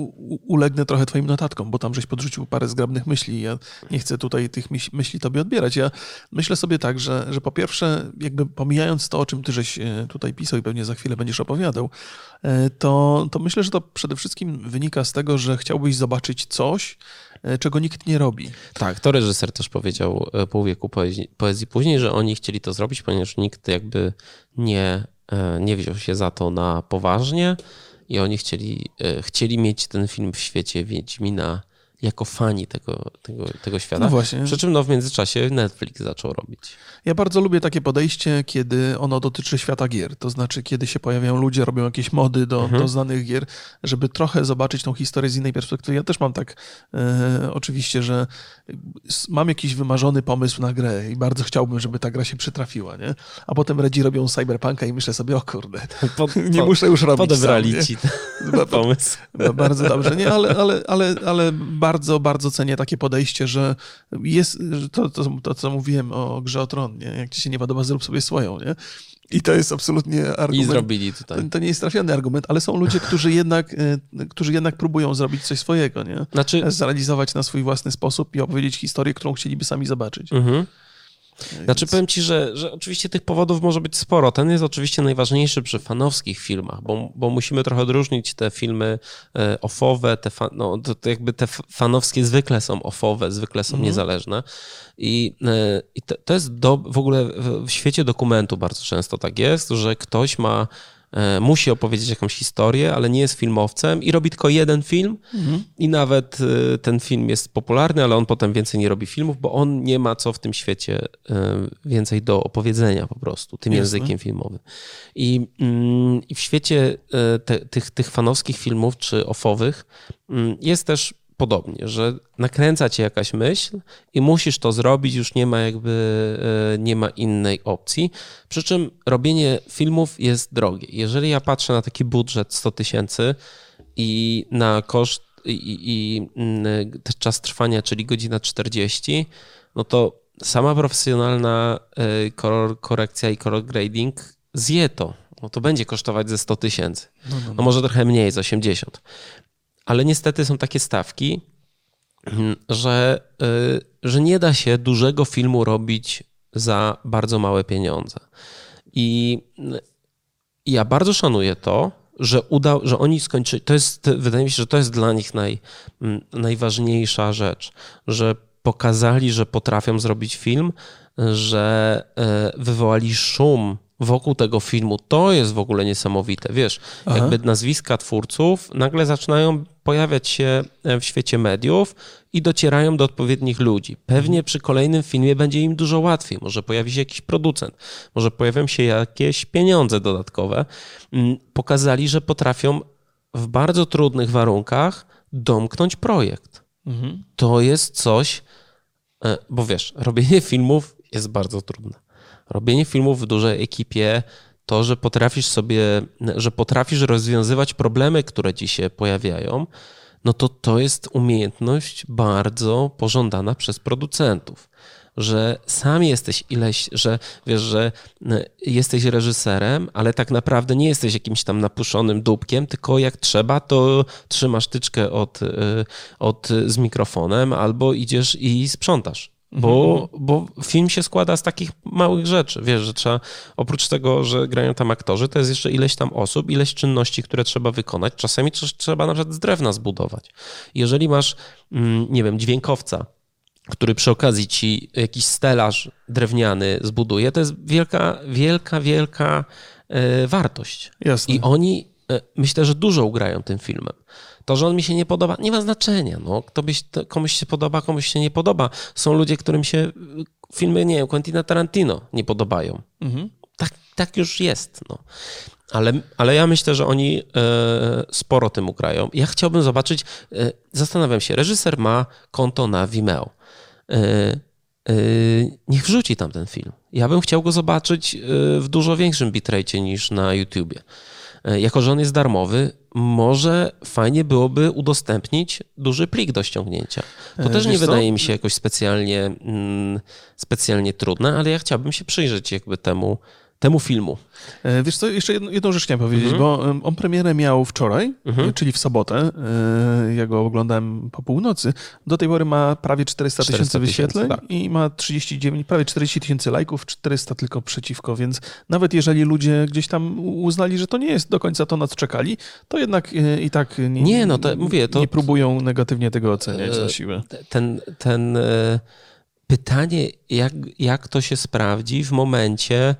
ulegnę trochę twoim notatkom, bo tam żeś podrzucił parę zgrabnych myśli. Ja nie chcę tutaj tych myśli tobie odbierać. Ja myślę sobie tak, że, że po pierwsze, jakby pomijając to, o czym ty żeś e, tutaj pisał i pewnie za chwilę będziesz opowiadał, e, to, to myślę, że to przede wszystkim wynika z tego, że chciałbyś zobaczyć coś, czego nikt nie robi. Tak, to reżyser też powiedział pół wieku poezji, poezji później, że oni chcieli to zrobić, ponieważ nikt jakby nie nie wziął się za to na poważnie i oni chcieli, e, chcieli mieć ten film w świecie Wiedźmina jako fani tego, tego, tego świata. No właśnie. Przy czym no, w międzyczasie Netflix zaczął robić. Ja bardzo lubię takie podejście, kiedy ono dotyczy świata gier. To znaczy, kiedy się pojawiają ludzie, robią jakieś mody do, mhm. do znanych gier, żeby trochę zobaczyć tą historię z innej perspektywy. Ja też mam tak e, oczywiście, że mam jakiś wymarzony pomysł na grę i bardzo chciałbym, żeby ta gra się przytrafiła, nie? A potem Redzi robią Cyberpunka i myślę sobie, o kurde, pod, nie muszę już robić Podebrali sam, ci pomysł. Bardzo dobrze, nie? Ale, ale, ale, ale bardzo, bardzo cenię takie podejście, że jest to, to, to, co mówiłem o grze o tron, nie? Jak ci się nie podoba, zrób sobie swoją, nie? I to jest absolutnie argument. I zrobili tutaj. To, to, nie jest trafiony argument, ale są ludzie, którzy jednak, e, którzy jednak próbują zrobić coś swojego, nie? Znaczy... Zrealizować na swój własny sposób i opowiedzieć historię, którą chcieliby sami zobaczyć. Mhm. Znaczy powiem ci, że, że oczywiście tych powodów może być sporo. Ten jest oczywiście najważniejszy przy fanowskich filmach, bo, bo musimy trochę odróżnić te filmy e, ofowe, te, fa, no, to, to jakby te fanowskie zwykle są ofowe, zwykle są mhm. niezależne. I, e, i to, to jest do, w ogóle w świecie dokumentu bardzo często tak jest, że ktoś ma musi opowiedzieć jakąś historię, ale nie jest filmowcem i robi tylko jeden film mhm. i nawet e, ten film jest popularny, ale on potem więcej nie robi filmów, bo on nie ma co w tym świecie e, więcej do opowiedzenia po prostu, tym Jasne. językiem filmowym. I, mm, i w świecie te, tych, tych fanowskich filmów czy ofowych mm, jest też podobnie, że nakręca cię jakaś myśl i musisz to zrobić, już nie ma jakby, e, nie ma innej opcji. Przy czym robienie filmów jest drogie. Jeżeli ja patrzę na taki budżet 100 tysięcy i na koszt i, i, i mm, czas trwania, czyli godzina 40, no to sama profesjonalna e, kolor korekcja i color grading zje to. No to będzie kosztować ze 100 tysięcy. No, no, no. no może trochę mniej, z 80 ale niestety są takie stawki, mm, że, y, że nie da się dużego filmu robić za bardzo małe pieniądze. I ja bardzo szanuję to, że, uda, że oni skończyli. To jest, wydaje mi się, że to jest dla nich naj, mm, najważniejsza rzecz, że pokazali, że potrafią zrobić film, że y, wywołali szum wokół tego filmu. To jest w ogóle niesamowite. Wiesz, Aha. jakby nazwiska twórców nagle zaczynają pojawiać się e, w świecie mediów i docierają do odpowiednich ludzi. Pewnie przy kolejnym filmie będzie im dużo łatwiej. Może pojawi się jakiś producent, może pojawią się jakieś pieniądze dodatkowe. Mm, pokazali, że potrafią w bardzo trudnych warunkach domknąć projekt. Mhm. To jest coś, e, bo wiesz, robienie filmów jest bardzo trudne robienie filmów w dużej ekipie, to, że potrafisz sobie, że potrafisz rozwiązywać problemy, które ci się pojawiają, no to to jest umiejętność bardzo pożądana przez producentów. Że sam jesteś ileś, że wiesz, że e, jesteś reżyserem, ale tak naprawdę nie jesteś jakimś tam napuszonym dupkiem, tylko jak trzeba, to trzymasz tyczkę od, e, od, z mikrofonem albo idziesz i sprzątasz. Bo, mhm. bo film się składa z takich małych rzeczy. Wiesz, że trzeba, oprócz tego, że grają tam aktorzy, to jest jeszcze ileś tam osób, ileś czynności, które trzeba wykonać. Czasami trzeba na przykład z drewna zbudować. Jeżeli masz, mm, nie wiem, dźwiękowca, który przy okazji ci jakiś stelaż drewniany zbuduje, to jest wielka, wielka, wielka e, wartość. Jasne. I oni, e, myślę, że dużo ugrają tym filmem. To, że on mi się nie podoba, nie ma znaczenia. No. Ktoś, komuś się podoba, komuś się nie podoba. Są ludzie, którym się y, filmy, nie wiem, Quentina Tarantino nie podobają. Mhm. Tak, tak już jest. No. Ale, ale ja myślę, że oni e, sporo tym ugrają. Ja chciałbym zobaczyć, e, zastanawiam się, reżyser ma konto na Vimeo. E, e niech wrzuci tam ten film. Ja bym chciał go zobaczyć e, w dużo większym bitrate niż na YouTubie. E, jako, że on jest darmowy, może fajnie byłoby udostępnić duży plik do ściągnięcia. To e, też nie co? wydaje mi się jakoś specjalnie, mm, specjalnie trudne, ale ja chciałbym się przyjrzeć jakby temu, temu filmu. E, wiesz co, jeszcze jedną, jedną rzecz chciałem powiedzieć, mhm. bo on premierę miał wczoraj, mhm. czyli w sobotę. E, ja go oglądałem po północy. Do tej pory ma prawie 400 tysięcy wyświetleń tak. i ma 39, prawie 40 tysięcy lajków, 400 tylko przeciwko, więc nawet jeżeli ludzie gdzieś tam uznali, że to nie jest do końca to, na co czekali, to jednak e, i tak nie, nie, no to, mówię, to, nie próbują negatywnie tego oceniać na siłę. Ten, ten pytanie, jak, jak to się sprawdzi w momencie,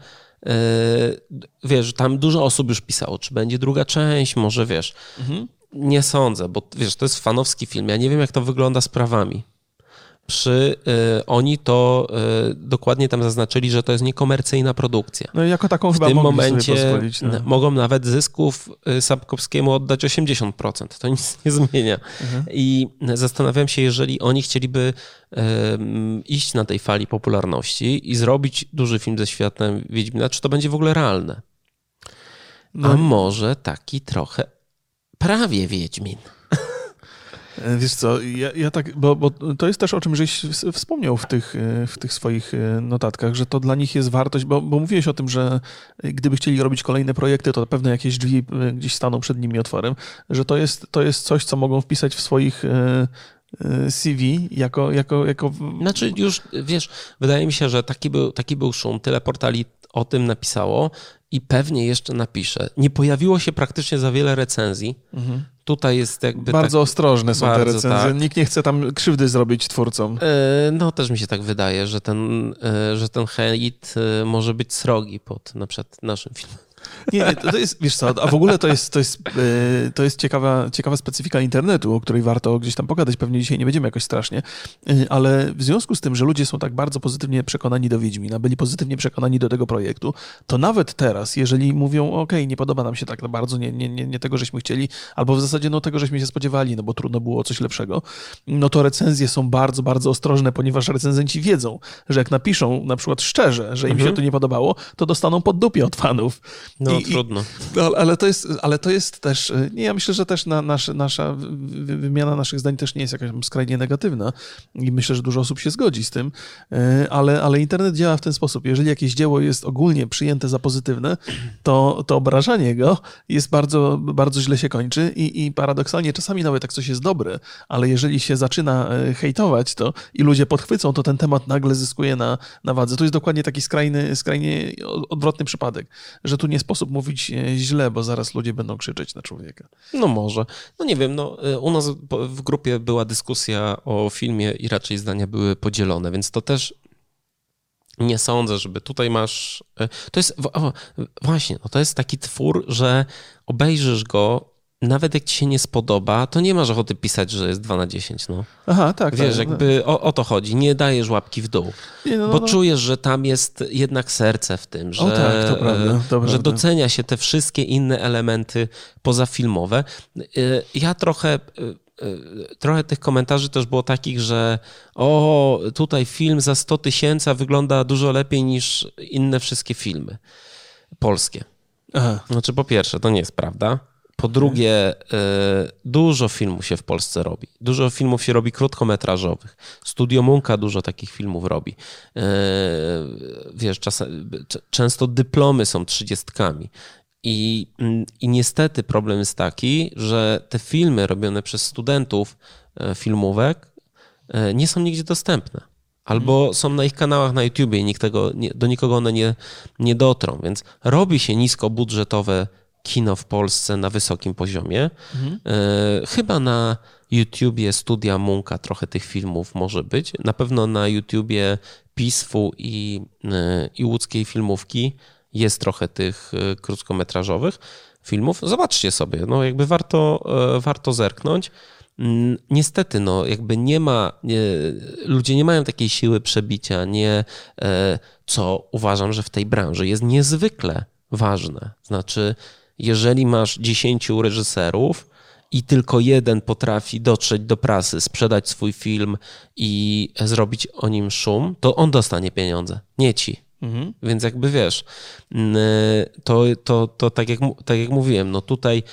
wiesz, tam dużo osób już pisało, czy będzie druga część, może wiesz. Mhm. nie sądzę, bo wiesz, to jest fanowski film. Ja nie wiem, jak to wygląda z prawami przy, y, oni to y, dokładnie tam zaznaczyli, że to jest niekomercyjna produkcja. No i jako taką w tym momencie no. mogą nawet zysków y, Sapkowskiemu oddać 80%. To nic nie zmienia. Mhm. I zastanawiam się, jeżeli oni chcieliby iść na tej fali popularności i zrobić duży film ze światem Wiedźmina, czy to będzie w ogóle realne? No. A może taki trochę prawie Wiedźmin. E, wiesz co, ja, ja tak, bo, bo, to jest też o czym żeś wspomniał w tych, e, w tych swoich e, notatkach, że to dla nich jest wartość, bo, bo mówiłeś o tym, że gdyby chcieli robić kolejne projekty, to pewne jakieś drzwi gdzieś staną przed nimi otworem, że to jest, to jest coś, co mogą wpisać w swoich CV jako, jako, jako... Znaczy już, wiesz, wydaje mi się, że taki był, taki był szum, tyle portali o tym napisało i pewnie jeszcze napiszę. Nie pojawiło się praktycznie za wiele recenzji. Mhm. Tutaj jest jakby. Bardzo tak, ostrożne są bardzo, te recenzje. Tak. Nikt nie chce tam krzywdy zrobić twórcom. E, no, też mi się tak wydaje, że ten, e, że ten hejt e, może być srogi pod na przykład naszym filmem. Nie, nie, to jest, wiesz co, a w ogóle to jest, to jest, e, to jest ciekawa, ciekawa specyfika internetu, o której warto gdzieś tam pogadać. Pewnie dzisiaj nie będziemy jakoś strasznie, e, ale w związku z tym, że ludzie są tak bardzo pozytywnie przekonani do Wiedźmina, byli pozytywnie przekonani do tego projektu, to nawet teraz, jeżeli mówią, ok, nie podoba nam się tak bardzo, nie, nie, nie, nie tego, żeśmy chcieli, albo w zasadzie no tego, żeśmy się spodziewali, no bo trudno było coś lepszego, no to recenzje są bardzo, bardzo ostrożne, ponieważ recenzenci wiedzą, że jak napiszą na przykład szczerze, że im mhm. się to nie podobało, to dostaną pod dupie od fanów. No I, trudno. No, ale, to jest, ale to jest też, y, nie, ja myślę, że też na, nasz, nasza wymiana naszych zdań też nie jest jakaś skrajnie negatywna i myślę, że dużo osób się zgodzi z tym, y, ale, ale internet działa w ten sposób. Jeżeli jakieś dzieło jest ogólnie przyjęte za pozytywne, to, to obrażanie go jest bardzo, bardzo źle się kończy i, i paradoksalnie czasami nawet jak coś jest dobre, ale jeżeli się zaczyna y, hejtować to i ludzie podchwycą, to ten temat nagle zyskuje na, na wadze. To jest dokładnie taki skrajny, skrajnie odwrotny przypadek, że tu nie sposób mówić e, źle, bo zaraz ludzie będą krzyczeć na człowieka. No może. No nie wiem, no e, u nas w grupie była dyskusja o filmie i raczej zdania były podzielone, więc to też nie sądzę, żeby tutaj masz. E, to jest. O, właśnie, no to jest taki twór, że obejrzysz go nawet jak ci się nie spodoba, to nie masz ochoty pisać, że jest 2 na 10. No. Aha, tak. Wiesz, tak, jakby o, o, to chodzi. Nie dajesz łapki w dół. Nie, no, bo no. czujesz, że tam jest jednak serce w tym, że, o, tak, to prawda, to że docenia się te wszystkie inne elementy pozafilmowe. Y, ja trochę y, trochę tych komentarzy też było takich, że o, tutaj film za 100 tysięcy wygląda dużo lepiej niż inne wszystkie filmy polskie. Aha. Znaczy, po pierwsze, to nie jest prawda. Po drugie, e, dużo filmów się w Polsce robi. Dużo filmów się robi krótkometrażowych. Studio Munka dużo takich filmów robi. E, wiesz, czasem, często dyplomy są trzydziestkami. I, mm, I niestety problem jest taki, że te filmy robione przez studentów e, filmówek nie są nigdzie dostępne. Albo hmm. są na ich kanałach na YouTubie i nikt tego, nie, do nikogo one nie, nie dotrą. Więc robi się niskobudżetowe kino w Polsce na wysokim poziomie. Mhm. E, chyba na YouTubie Studia Munka trochę tych filmów może być. Na pewno na YouTubie Peaceful i, e, i łódzkiej filmówki jest trochę tych e, krótkometrażowych filmów. Zobaczcie sobie, no jakby warto, warto zerknąć. Niestety, no, jakby nie ma, nie, ludzie nie mają takiej siły przebicia, nie, co uważam, że w tej branży jest niezwykle ważne. Znaczy, jeżeli masz 10 reżyserów i tylko jeden potrafi dotrzeć do prasy, sprzedać swój film i zrobić o nim szum, to on dostanie pieniądze, nie ci. Mhm. Więc jakby wiesz, to, to, to tak, jak, tak jak mówiłem, no tutaj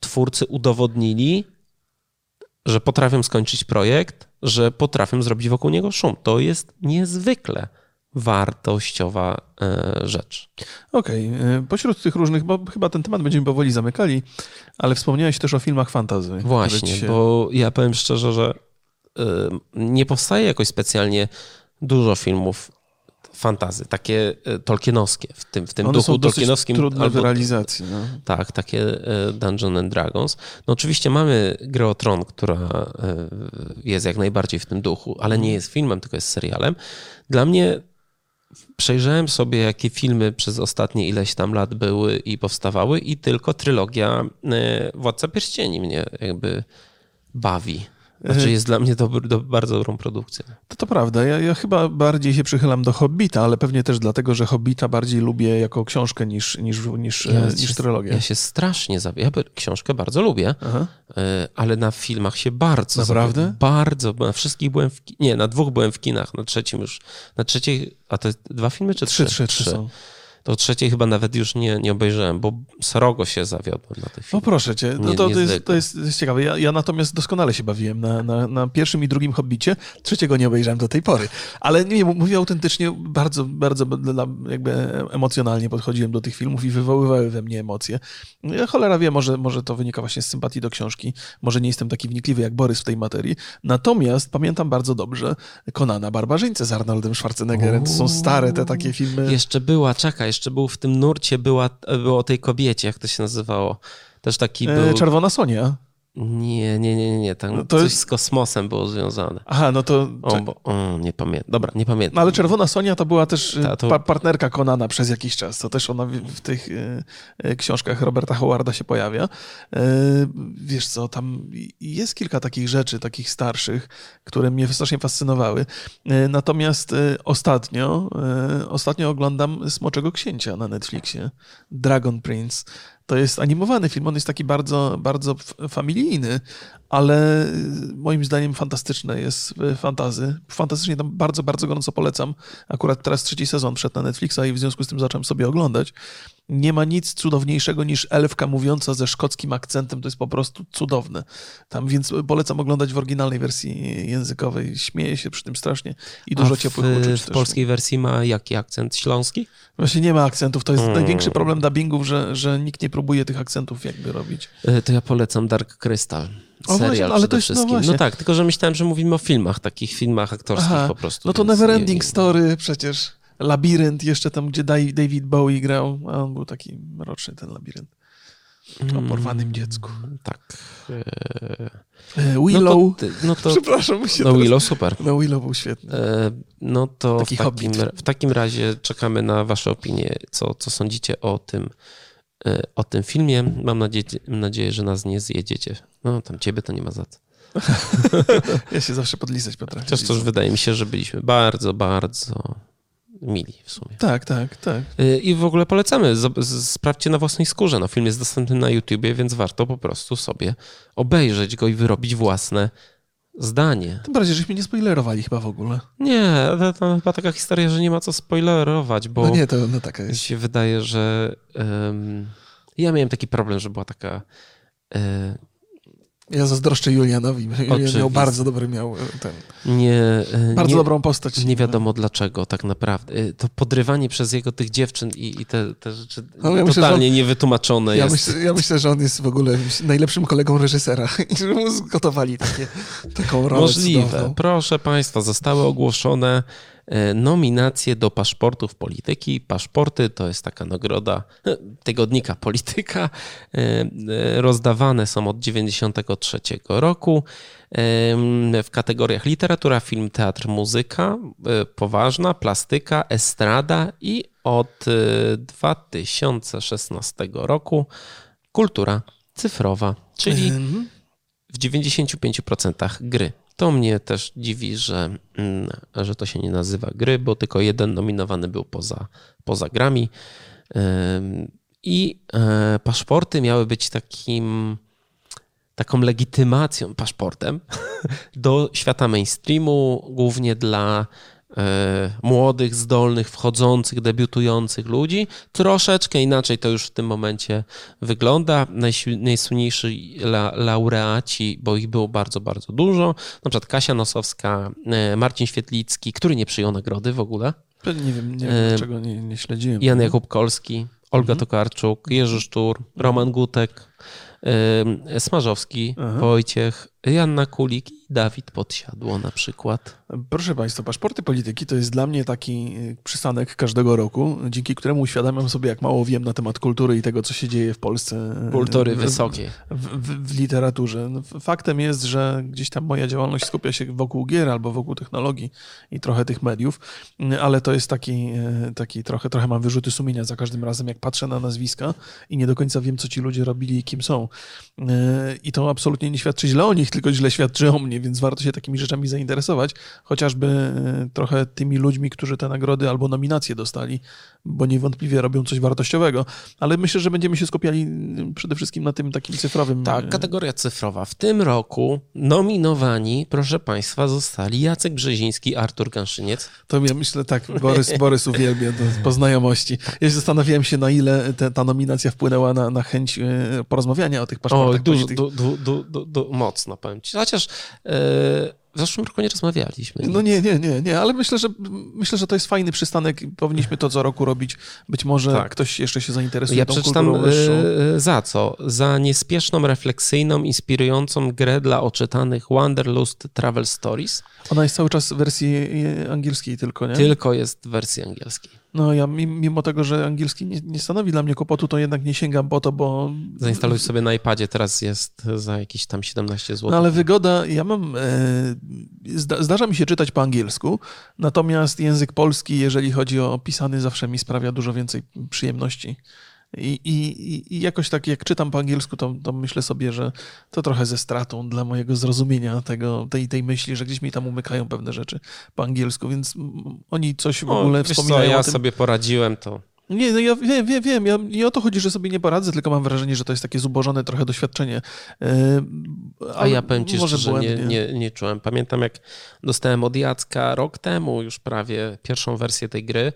twórcy udowodnili, że potrafią skończyć projekt, że potrafią zrobić wokół niego szum. To jest niezwykle wartościowa e, rzecz. Okej, okay. E, pośród tych różnych, bo chyba ten temat będziemy powoli zamykali, ale wspomniałeś też o filmach fantazy. Właśnie, się... bo ja powiem szczerze, że e, nie powstaje jakoś specjalnie dużo filmów fantazy, takie tolkienowskie, w tym, w tym One duchu są tolkienowskim. trudne albo, w realizacji. No. Tak, takie Dungeons and Dragons. No oczywiście mamy grę o Tron, która jest jak najbardziej w tym duchu, ale nie jest filmem, tylko jest serialem. Dla mnie przejrzałem sobie, jakie filmy przez ostatnie ileś tam lat były i powstawały i tylko trylogia e, Władca Pierścieni mnie jakby bawi. Znaczy jest dla mnie dobry, do, bardzo dobrą produkcją. To to prawda. Ja, ja, chyba bardziej się przychylam do Hobbita, ale pewnie też dlatego, że Hobbita bardziej lubię jako książkę niż, niż, niż, ja niż się, trylogię. Ja się strasznie zawiedzę. Ja książkę bardzo lubię, Aha. E, ale na filmach się bardzo Naprawdę? Zawiedzę. Bardzo. Na wszystkich byłem w... Nie, na dwóch byłem w kinach, na trzecim już. Na trzeciej... A to dwa filmy czy trzy? Trzy, trzy, trzy są. To trzeciej chyba nawet już nie, nie obejrzałem, bo srogo się zawiodłem na tej filmie. No proszę cię, no to, to, jest, to, jest, to jest ciekawe. Ja, ja, natomiast doskonale się bawiłem na, na, na, pierwszym i drugim Hobbicie. Trzeciego nie obejrzałem do tej pory. Ale nie, mówię autentycznie, bardzo, bardzo jakby emocjonalnie podchodziłem do tych filmów i wywoływały we mnie emocje. Ja cholera wie, może, może to wynika właśnie z sympatii do książki. Może nie jestem taki wnikliwy jak Borys w tej materii. Natomiast pamiętam bardzo dobrze Konana Barbarzyńcę z Arnoldem Schwarzeneggerem. To są stare te takie filmy. Jeszcze była, czekaj, jeszcze był w tym nurcie, była, było o tej kobiecie, jak to się nazywało. Też taki e, był... Czerwona Sonia. Nie, nie, nie, nie, tam no coś jest... z kosmosem było związane. Aha, no to... O, bo, o, nie pamiętam, dobra, nie pamiętam. No ale Czerwona Sonia to była też Ta, to... pa partnerka Konana przez jakiś czas, to też ona w, w tych y, książkach Roberta Howarda się pojawia. Y, wiesz co, tam jest kilka takich rzeczy, takich starszych, które mnie strasznie fascynowały. Y, natomiast ostatnio, ostatnio oglądam Smoczego Księcia na Netflixie, Dragon Prince. To jest animowany film, on jest taki bardzo, bardzo familijny, ale moim zdaniem fantastyczne jest fantazy. Fantastycznie tam bardzo, bardzo gorąco polecam. Akurat teraz trzeci sezon wszedł na Netflixa i w związku z tym zacząłem sobie oglądać. Nie ma nic cudowniejszego niż elfka mówiąca ze szkockim akcentem. To jest po prostu cudowne. Tam więc polecam oglądać w oryginalnej wersji językowej. Śmieję się przy tym strasznie i dużo A w, ciepłych uczuć. W też. polskiej wersji ma jaki akcent? Śląski? Właśnie nie ma akcentów. To jest hmm. największy problem dubbingów, że, że nikt nie próbuje tych akcentów jakby robić. E, to ja polecam Dark Crystal. Serial właśnie, ale to jest, no wszystkim. No, no, tak, tylko że myślałem, że mówimy o filmach, takich filmach aktorskich Aha, po prostu. No to Neverending Story przecież. Labirynt jeszcze tam, gdzie David Bowie grał, a on był taki mroczny, ten labirynt. O porwanym mm, dziecku. Tak. E, Willow. No to, no to, Przepraszam. Się no Willow super. No Willow był świetny. E, no to Taki w takim, w takim razie czekamy na wasze opinie, co, co sądzicie o tym, e, o tym filmie. Mam nadzieję, mam nadzieję, że nas nie zjedziecie. No tam ciebie to nie ma za co. ja się zawsze podlizać potrafię. Chociaż już wydaje mi się, że byliśmy bardzo, bardzo mili w sumie. Tak, tak, tak. Y, I w ogóle polecamy, sprawdźcie na własnej skórze. No, film jest dostępny na YouTubie, więc warto po prostu sobie obejrzeć go i wyrobić własne zdanie. Tym bardziej, żeśmy nie spoilerowali chyba w ogóle. Nie, to, to chyba taka historia, że nie ma co spoilerować, bo no nie, to no taka jest. się wydaje, że um, ja miałem taki problem, że była taka uh, ja zazdroszczę Julianowi. Julian miał bardzo dobry miał e, ten. Nie, e, bardzo nie, dobrą postać. Nie wiadomo dlaczego tak naprawdę. E, to podrywanie przez jego tych dziewczyn i, i te, te rzeczy no, ja totalnie myślę, on, niewytłumaczone ja jest. Myślę, ja myślę, że on jest w ogóle najlepszym kolegą reżysera i że mu zgotowali takie, taką rolę Możliwe. Cudowną. Proszę Państwa, zostały ogłoszone E, nominacje do paszportów polityki. Paszporty to jest taka nagroda e, tygodnika polityka. E, rozdawane są od 1993 roku w kategoriach literatura, film, teatr, muzyka, poważna, plastyka, estrada i od 2016 roku kultura cyfrowa, czyli w 95% gry. To mnie też dziwi, że, mm, że to się nie nazywa gry, bo tylko jeden nominowany był poza, poza grami. I e, paszporty miały być takim, taką legitymacją, paszportem do świata mainstreamu, głównie dla młodych, zdolnych, wchodzących, debiutujących ludzi. Troszeczkę inaczej to już w tym momencie wygląda. Najsłynniejsi la, laureaci, bo ich było bardzo, bardzo dużo, na przykład Kasia Nosowska, e, Marcin Świetlicki, który nie przyjął nagrody w ogóle. Nie wiem, nie wiem e, dlaczego nie, nie śledziłem. Jan Jakub Kolski, Olga mhm. Tokarczuk, Jerzy Sztur, Roman Gutek, Smarzowski, Aha. Wojciech, Janna Kulik Dawid Podsiadło na przykład. Proszę Państwa, paszporty polityki to jest dla mnie taki y, przystanek każdego roku, dzięki któremu uświadamiam sobie, jak mało wiem na temat kultury i tego, co się dzieje w Polsce. Y, kultury w, wysokiej. W, w, w, literaturze. No, faktem jest, że gdzieś tam moja działalność skupia się wokół gier albo wokół technologii i trochę tych mediów, ale to jest taki, taki trochę, trochę mam wyrzuty sumienia za każdym razem, jak patrzę na nazwiska i nie do końca wiem, co ci ludzie robili i kim są. I to absolutnie nie świadczy źle o nich, tylko źle świadczy o mnie, więc warto się takimi rzeczami zainteresować chociażby e, trochę tymi ludźmi, którzy te nagrody albo nominacje dostali, bo niewątpliwie robią coś wartościowego. Ale myślę, że będziemy się skupiali e, przede wszystkim na tym takim cyfrowym. Tak, kategoria cyfrowa. W tym roku nominowani, proszę Państwa, zostali Jacek Brzeziński, Artur Ganszyniec. To ja myślę tak, Borys, Borys uwielbia to po znajomości. Ja się zastanawiałem się, na ile te, ta nominacja wpłynęła na, na chęć e, porozmawiania o tych paszportach. O, dużo, du, du, du, mocno powiem Ci. Chociaż yy w zeszłym roku nie rozmawialiśmy. No nie, nie, nie, nie, ale myślę, że myślę, że to jest fajny przystanek. Powinniśmy to co roku robić. Być może tak. ktoś jeszcze się zainteresuje ja tą przeczytam yy, za co? Za niespieszną, refleksyjną, inspirującą grę dla oczytanych Wanderlust Travel Stories. Ona jest cały czas w wersji angielskiej tylko, nie? Tylko jest w wersji angielskiej. No ja mimo tego, że angielski nie, nie, stanowi dla mnie kłopotu, to jednak nie sięgam po to, bo... Zainstaluj sobie na iPadzie, teraz jest za jakieś tam 17 zł. No ale wygoda, ja mam... E, zdarza mi się czytać po angielsku, natomiast język polski, jeżeli chodzi o pisany, zawsze mi sprawia dużo więcej przyjemności. I, i, I, jakoś tak, jak czytam po angielsku, to, to, myślę sobie, że to trochę ze stratą dla mojego zrozumienia tego, tej, tej myśli, że gdzieś mi tam umykają pewne rzeczy po angielsku, więc oni coś w ogóle o, wspominają. Co, ja sobie poradziłem, to. Nie, no ja wiem, wiem, wiem. Ja, nie o to chodzi, że sobie nie poradzę, tylko mam wrażenie, że to jest takie zubożone trochę doświadczenie. Yy, A ja powiem ci szczerze, nie, nie, nie czułem. Pamiętam, jak dostałem od Jacka rok temu już prawie pierwszą wersję tej gry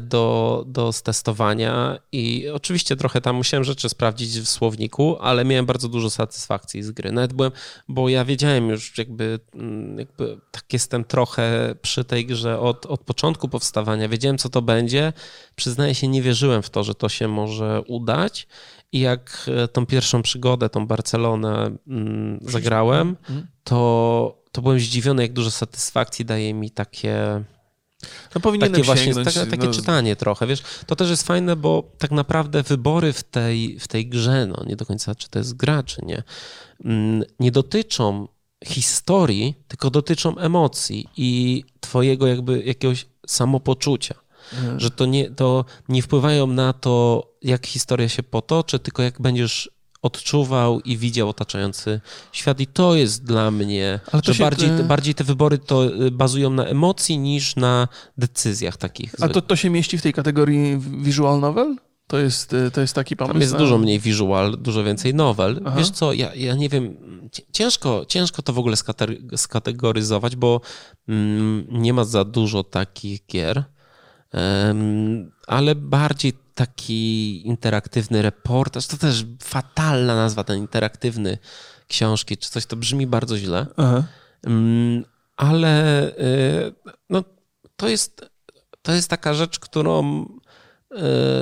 do, do stestowania i oczywiście trochę tam musiałem rzeczy sprawdzić w słowniku, ale miałem bardzo dużo satysfakcji z gry. Nawet byłem, bo ja wiedziałem już jakby, mm, jakby tak jestem trochę przy tej grze od, od początku powstawania, wiedziałem co to będzie. Przyznaję się, nie wierzyłem w to, że to się może udać i jak e, tą pierwszą przygodę, tą Barcelonę mm, zagrałem, mhm. to, to byłem zdziwiony, jak dużo satysfakcji daje mi takie no powinienem takie właśnie sięgnąć, takie, takie no... czytanie trochę, wiesz. To też jest fajne, bo tak naprawdę wybory w tej, w tej grze, no nie do końca czy to jest gra, czy nie, mm, nie dotyczą historii, tylko dotyczą emocji i twojego jakby jakiegoś samopoczucia. Mhm. Że to nie, to nie wpływają na to, jak historia się potoczy, tylko jak będziesz odczuwał i widział otaczający świat. I to jest dla mnie, że się... bardziej, bardziej te wybory to y, bazują na emocji niż na decyzjach takich. A to, to się mieści w tej kategorii visual novel? To jest, y, to jest taki pomysł? Tam jest na... dużo mniej visual, dużo więcej novel. Aha. Wiesz co, ja, ja nie wiem, ciężko, ciężko to w ogóle skategoryzować, bo mm, nie ma za dużo takich gier, ale bardziej taki interaktywny reportaż. To też fatalna nazwa, ten interaktywny książki, czy coś, to brzmi bardzo źle. Aha. Ale y, no, to, jest, to jest taka rzecz, którą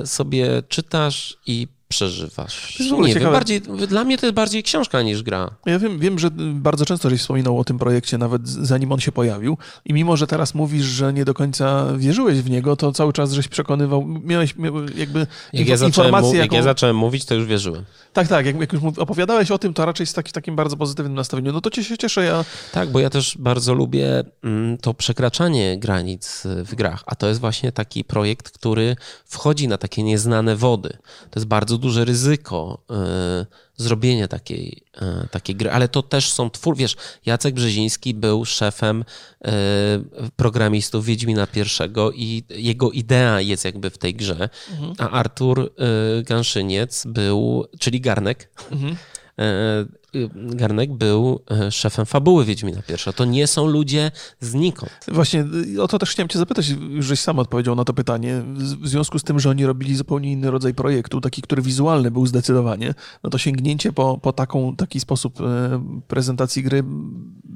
y, sobie czytasz i przeżywasz. Nie wiem, bardziej, dla mnie to jest bardziej książka niż gra. Ja wiem, wiem, że bardzo często żeś wspominał o tym projekcie, nawet zanim on się pojawił. I mimo, że teraz mówisz, że nie do końca wierzyłeś w niego, to cały czas żeś przekonywał, miałeś jakby jak ja informację. Jaką... Jak ja zacząłem mówić, to już wierzyłem. Tak, tak. Jak, jak już opowiadałeś o tym, to raczej z taki, takim bardzo pozytywnym nastawieniu. No to cię się cieszę. Ja... Tak, bo ja też bardzo lubię mm, to przekraczanie granic w grach. A to jest właśnie taki projekt, który wchodzi na takie nieznane wody. To jest bardzo duże ryzyko y, zrobienia takiej, y, takiej gry, ale to też są twór, wiesz, Jacek Brzeziński był szefem y, programistów Wiedźmina pierwszego i jego idea jest jakby w tej grze, mhm. a Artur Ganszyniec był, czyli Garnek, mhm. Y, Garnek był y, szefem fabuły Wiedźmina pierwsza. To nie są ludzie znikąd. Właśnie y, o to też chciałem cię zapytać, już żeś sam odpowiedział na to pytanie. W związku z tym, że oni robili zupełnie inny rodzaj projektu, taki, który wizualny był zdecydowanie, no to sięgnięcie po, po taką, taki sposób prezentacji gry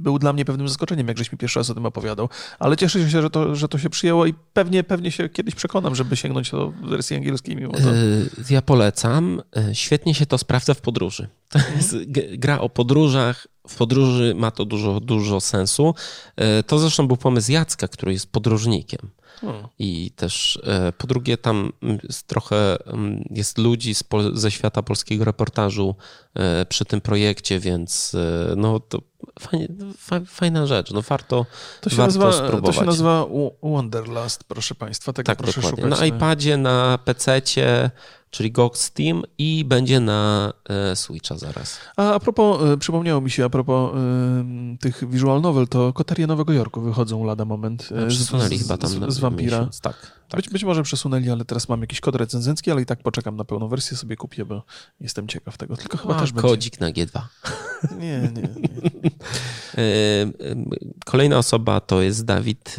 był dla mnie pewnym zaskoczeniem, jak żeś mi pierwszy raz o tym opowiadał. Ale cieszę się, że to, że to się przyjęło i pewnie, pewnie się kiedyś przekonam, żeby sięgnąć do wersji angielskiej mimo to. Ja polecam. Świetnie się to sprawdza w podróży. To jest gra o podróżach w podróży ma to dużo, dużo sensu. E, to zresztą był pomysł Jacka, który jest podróżnikiem. I też po drugie, tam jest trochę jest ludzi ze świata polskiego reportażu przy tym projekcie, więc no to fajnie, fajna rzecz. No warto, to się warto nazywa, spróbować. To się nazywa Wanderlust, proszę Państwa. Tego tak, proszę dokładnie. Szukać na iPadzie, na PC-cie czyli GOG Steam i będzie na e, Switcha zaraz. A, a propos, e, przypomniało mi się, a propos e, tych visual novel, to Koterie Nowego Jorku wychodzą lada moment. E, przesunęli z, chyba tam z, z Vampira. Miesiąc. Tak. Tak. Być, być może przesunęli, ale teraz mam jakiś kod recenzencki, ale i tak poczekam na pełną wersję, sobie kupię, bo jestem ciekaw tego. Tylko chyba A, też kodzik będzie... na G2. Nie, nie. nie. Kolejna osoba to jest Dawid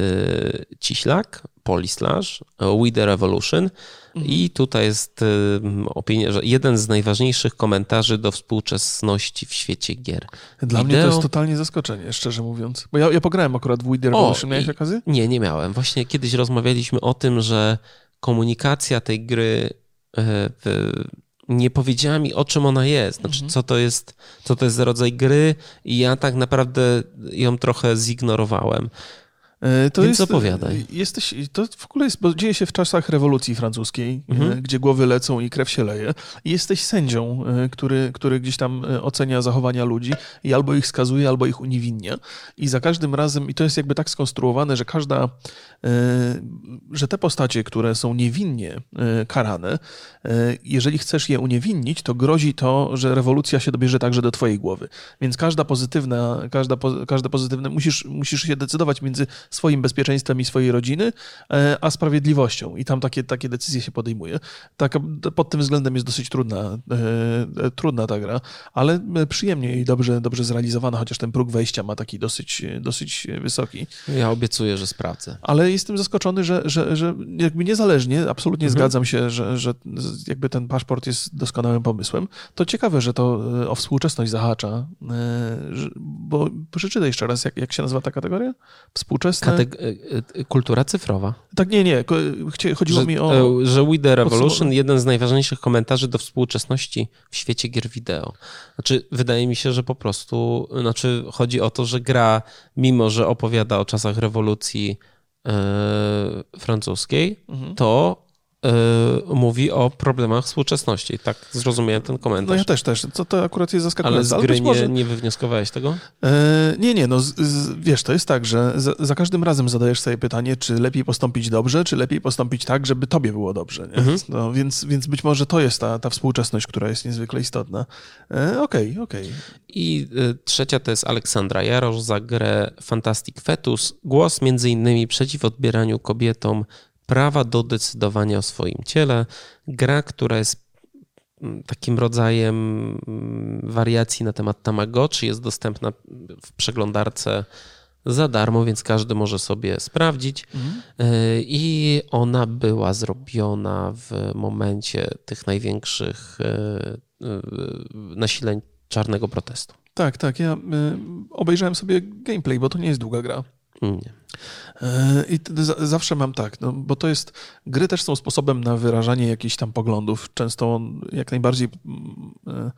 Ciślak, Polislash, We The Revolution. I tutaj jest opinia, że jeden z najważniejszych komentarzy do współczesności w świecie gier. Dla Wideo... mnie to jest totalnie zaskoczenie, szczerze mówiąc. Bo ja, ja pograłem akurat w The Revolution. Miałeś okazję? Nie, nie miałem. Właśnie kiedyś rozmawialiśmy o tym, że komunikacja tej gry e, nie powiedziała mi, o czym ona jest, znaczy, mhm. co, to jest, co to jest za rodzaj gry, i ja tak naprawdę ją trochę zignorowałem. E, to Więc jest, opowiadaj. Jesteś, to w ogóle jest, bo dzieje się w czasach rewolucji francuskiej, e, mhm. gdzie głowy lecą i krew się leje. I jesteś sędzią, e, który, który gdzieś tam ocenia zachowania ludzi i albo ich skazuje, albo ich uniewinnia. I za każdym razem, i to jest jakby tak skonstruowane, że każda, że te postacie, które są niewinnie karane, jeżeli chcesz je uniewinnić, to grozi to, że rewolucja się dobierze także do twojej głowy. Więc każda pozytywna, każda, każde pozytywne, musisz, musisz się decydować między swoim bezpieczeństwem i swojej rodziny, e, a sprawiedliwością. I tam takie, takie decyzje się podejmuje. Tak, pod tym względem jest dosyć trudna, e, e, trudna ta gra, ale przyjemnie i dobrze, dobrze zrealizowana, chociaż ten próg wejścia ma taki dosyć, dosyć wysoki. Ja obiecuję, że sprawdzę. Ale jestem zaskoczony, że, że, że jakby niezależnie, absolutnie mhm. zgadzam się, że, że jakby ten paszport jest doskonałym pomysłem. To ciekawe, że to o współczesność zahacza, bo przeczytaj jeszcze raz, jak, jak się nazywa ta kategoria? Współczesność Kateg e, e, kultura cyfrowa. Tak, nie, nie. Chodziło że, mi o. E, że We The Revolution, jeden z najważniejszych komentarzy do współczesności w świecie gier wideo. Znaczy, wydaje mi się, że po prostu, znaczy, chodzi o to, że gra, mimo że opowiada o czasach rewolucji francuskiej, mhm. to yy, mówi o problemach współczesności. Tak zrozumiałem ten komentarz. No ja też, też. Co to akurat jest zaskakujące. Ale z gry nie, może... nie wywnioskowałeś tego? E, nie, nie. No, z, z, wiesz, to jest tak, że za, za, każdym razem zadajesz sobie pytanie, czy lepiej postąpić dobrze, czy lepiej postąpić tak, żeby tobie było dobrze. Mhm. No, więc, więc być może to jest ta, ta współczesność, która jest niezwykle istotna. Okej, e, okej. Okay, okay. I y, trzecia to jest Aleksandra Jarosz za grę Fantastic Fetus. Głos między innymi przeciw odbieraniu kobietom prawa do decydowania o swoim ciele. Gra, która jest takim rodzajem mm, wariacji na temat Tamagotchi, jest dostępna w przeglądarce za darmo, więc każdy może sobie sprawdzić. Mhm. E, I ona była zrobiona w momencie tych największych e, e, nasileń czarnego protestu. Tak, tak. Ja obejrzałem sobie gameplay, bo to nie jest długa gra. Nie. E, I zawsze mam tak, no, bo to jest, gry też są sposobem na wyrażanie jakichś tam poglądów. Często jak najbardziej e,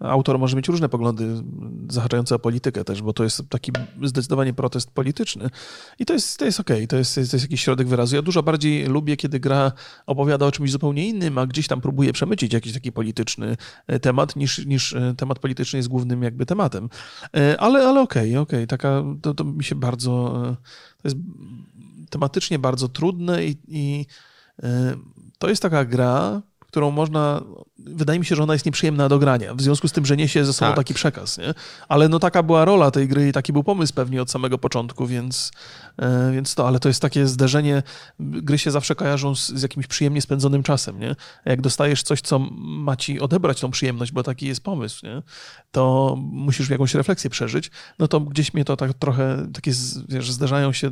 autor może mieć różne poglądy zahaczające o politykę też, bo to jest taki zdecydowanie protest polityczny i to jest, to jest okej, okay. to, jest, to jest jakiś środek wyrazu. Ja dużo bardziej lubię, kiedy gra opowiada o czymś zupełnie innym, a gdzieś tam próbuje przemycić jakiś taki polityczny e, temat, niż, niż e, temat polityczny jest głównym jakby tematem. E, ale, ale okej, okay, okej, okay. taka, to, to mi się bardzo, to jest tematycznie bardzo trudne i, i to jest taka gra, którą można, wydaje mi się, że ona jest nieprzyjemna do grania, w związku z tym, że niesie ze sobą tak. taki przekaz, nie? Ale no taka była rola tej gry i taki był pomysł pewnie od samego początku, więc, więc to, ale to jest takie zderzenie, gry się zawsze kojarzą z, z jakimś przyjemnie spędzonym czasem, nie? Jak dostajesz coś, co ma ci odebrać tą przyjemność, bo taki jest pomysł, nie? To musisz jakąś refleksję przeżyć, no to gdzieś mnie to tak trochę, takie, wiesz, zderzają się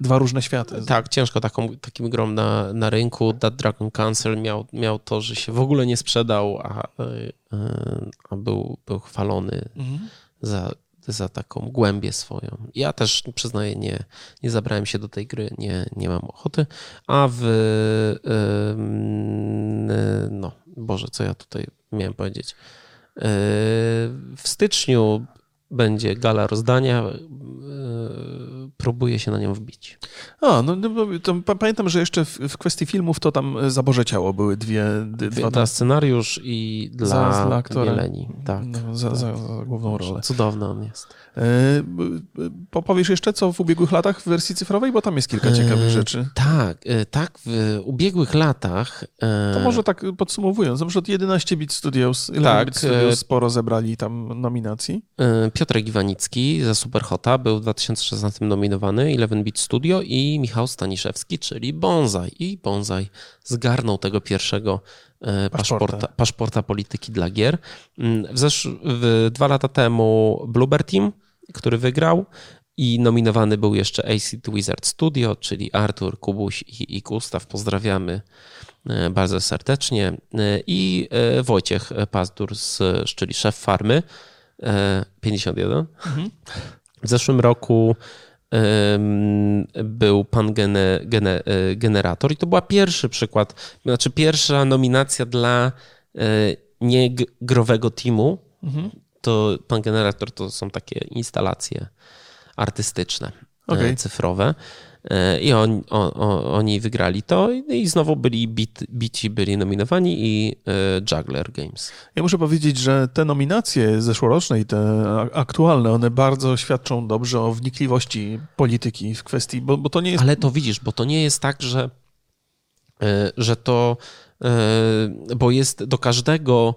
dwa różne światy. Tak, ciężko taką, takim grom na, na rynku. That Dragon Cancel miał, miał to, że się w ogóle nie sprzedał, a, e, a był, był chwalony mhm. za, za taką głębię swoją. Ja też przyznaję, nie, nie zabrałem się do tej gry, nie, nie mam ochoty, a w no, Boże, co ja tutaj miałem powiedzieć. E, w styczniu będzie gala rozdania. Próbuję się na nią wbić. A, no, no pamiętam, że jeszcze w, w, kwestii filmów to tam Zaborze Ciało były dwie... dwie dla scenariusz i dla, za, dla aktora. Bieleni. Tak, no, za, tak. Za, za, główną rolę. Cudowny on jest. E, powiesz jeszcze, co w ubiegłych latach w wersji cyfrowej? Bo tam jest kilka ciekawych e, rzeczy. Tak, e, tak. W ubiegłych latach... To może tak podsumowując, na przykład 11 Bit Studios, 11 tak, Bit Studios sporo zebrali tam nominacji. Piotrek Iwanicki za Superhota był w 2016 nominowany, 11 Bit Studio i Michał Staniszewski, czyli Bonsai. I Bonsai zgarnął tego pierwszego E, paszporta, paszporta polityki dla gier. Mm, w, zesz- w dwa lata temu Bluebird Team, który wygrał i nominowany był jeszcze Acid Wizard Studio, czyli Artur, Kubuś i, i Gustaw. Pozdrawiamy e, bardzo serdecznie. E, I Wojciech Pazdur, z, czyli szef farmy 51. Mhm. W zeszłym roku był pan gene, gene, e, generator i to była pierwszy przykład, znaczy pierwsza nominacja dla e, niegrowego teamu. Mhm. To pan generator to są takie instalacje artystyczne, e, okay. cyfrowe. I on, on, oni wygrali to i znowu byli bit, bici, byli nominowani i Juggler Games. Ja muszę powiedzieć, że te nominacje zeszłoroczne i te aktualne, one bardzo świadczą dobrze o wnikliwości polityki w kwestii, bo, bo to nie jest... Ale to widzisz, bo to nie jest tak, że, że to, bo jest do każdego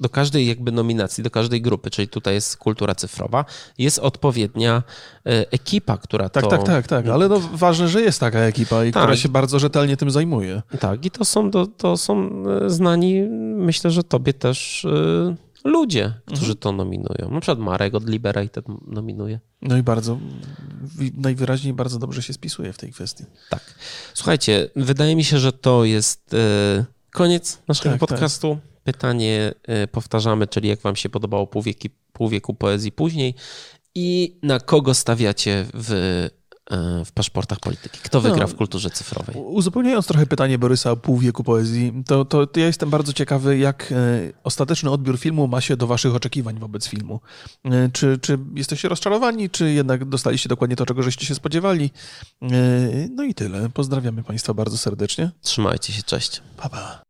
do każdej jakby nominacji, do każdej grupy, czyli tutaj jest kultura cyfrowa, jest odpowiednia e, ekipa, która tak, to... Tak, tak, tak, ale no ważne, że jest taka ekipa, i tak. która się bardzo rzetelnie tym zajmuje. Tak, i to są, to, to są e, znani, myślę, że tobie też e, ludzie, którzy mhm. to nominują. Na przykład Marek od Liberated nominuje. No i bardzo, najwyraźniej bardzo dobrze się spisuje w tej kwestii. Tak. Słuchajcie, wydaje mi się, że to jest Koniec naszego tak, podcastu. Tak. Pytanie e, powtarzamy, czyli jak wam się podobało półwieki, pół wieku poezji później i na kogo stawiacie w w paszportach polityki. Kto wygra no, w kulturze cyfrowej? Uzupełniając trochę pytanie Borysa o pół wieku poezji, to, to, to, ja jestem bardzo ciekawy, jak e, ostateczny odbiór filmu ma się do waszych oczekiwań wobec filmu. Czy, czy jesteście rozczarowani, czy jednak dostaliście dokładnie to, czego żeście się spodziewali? No i tyle. Pozdrawiamy państwa bardzo serdecznie. Trzymajcie się, cześć. Pa, pa.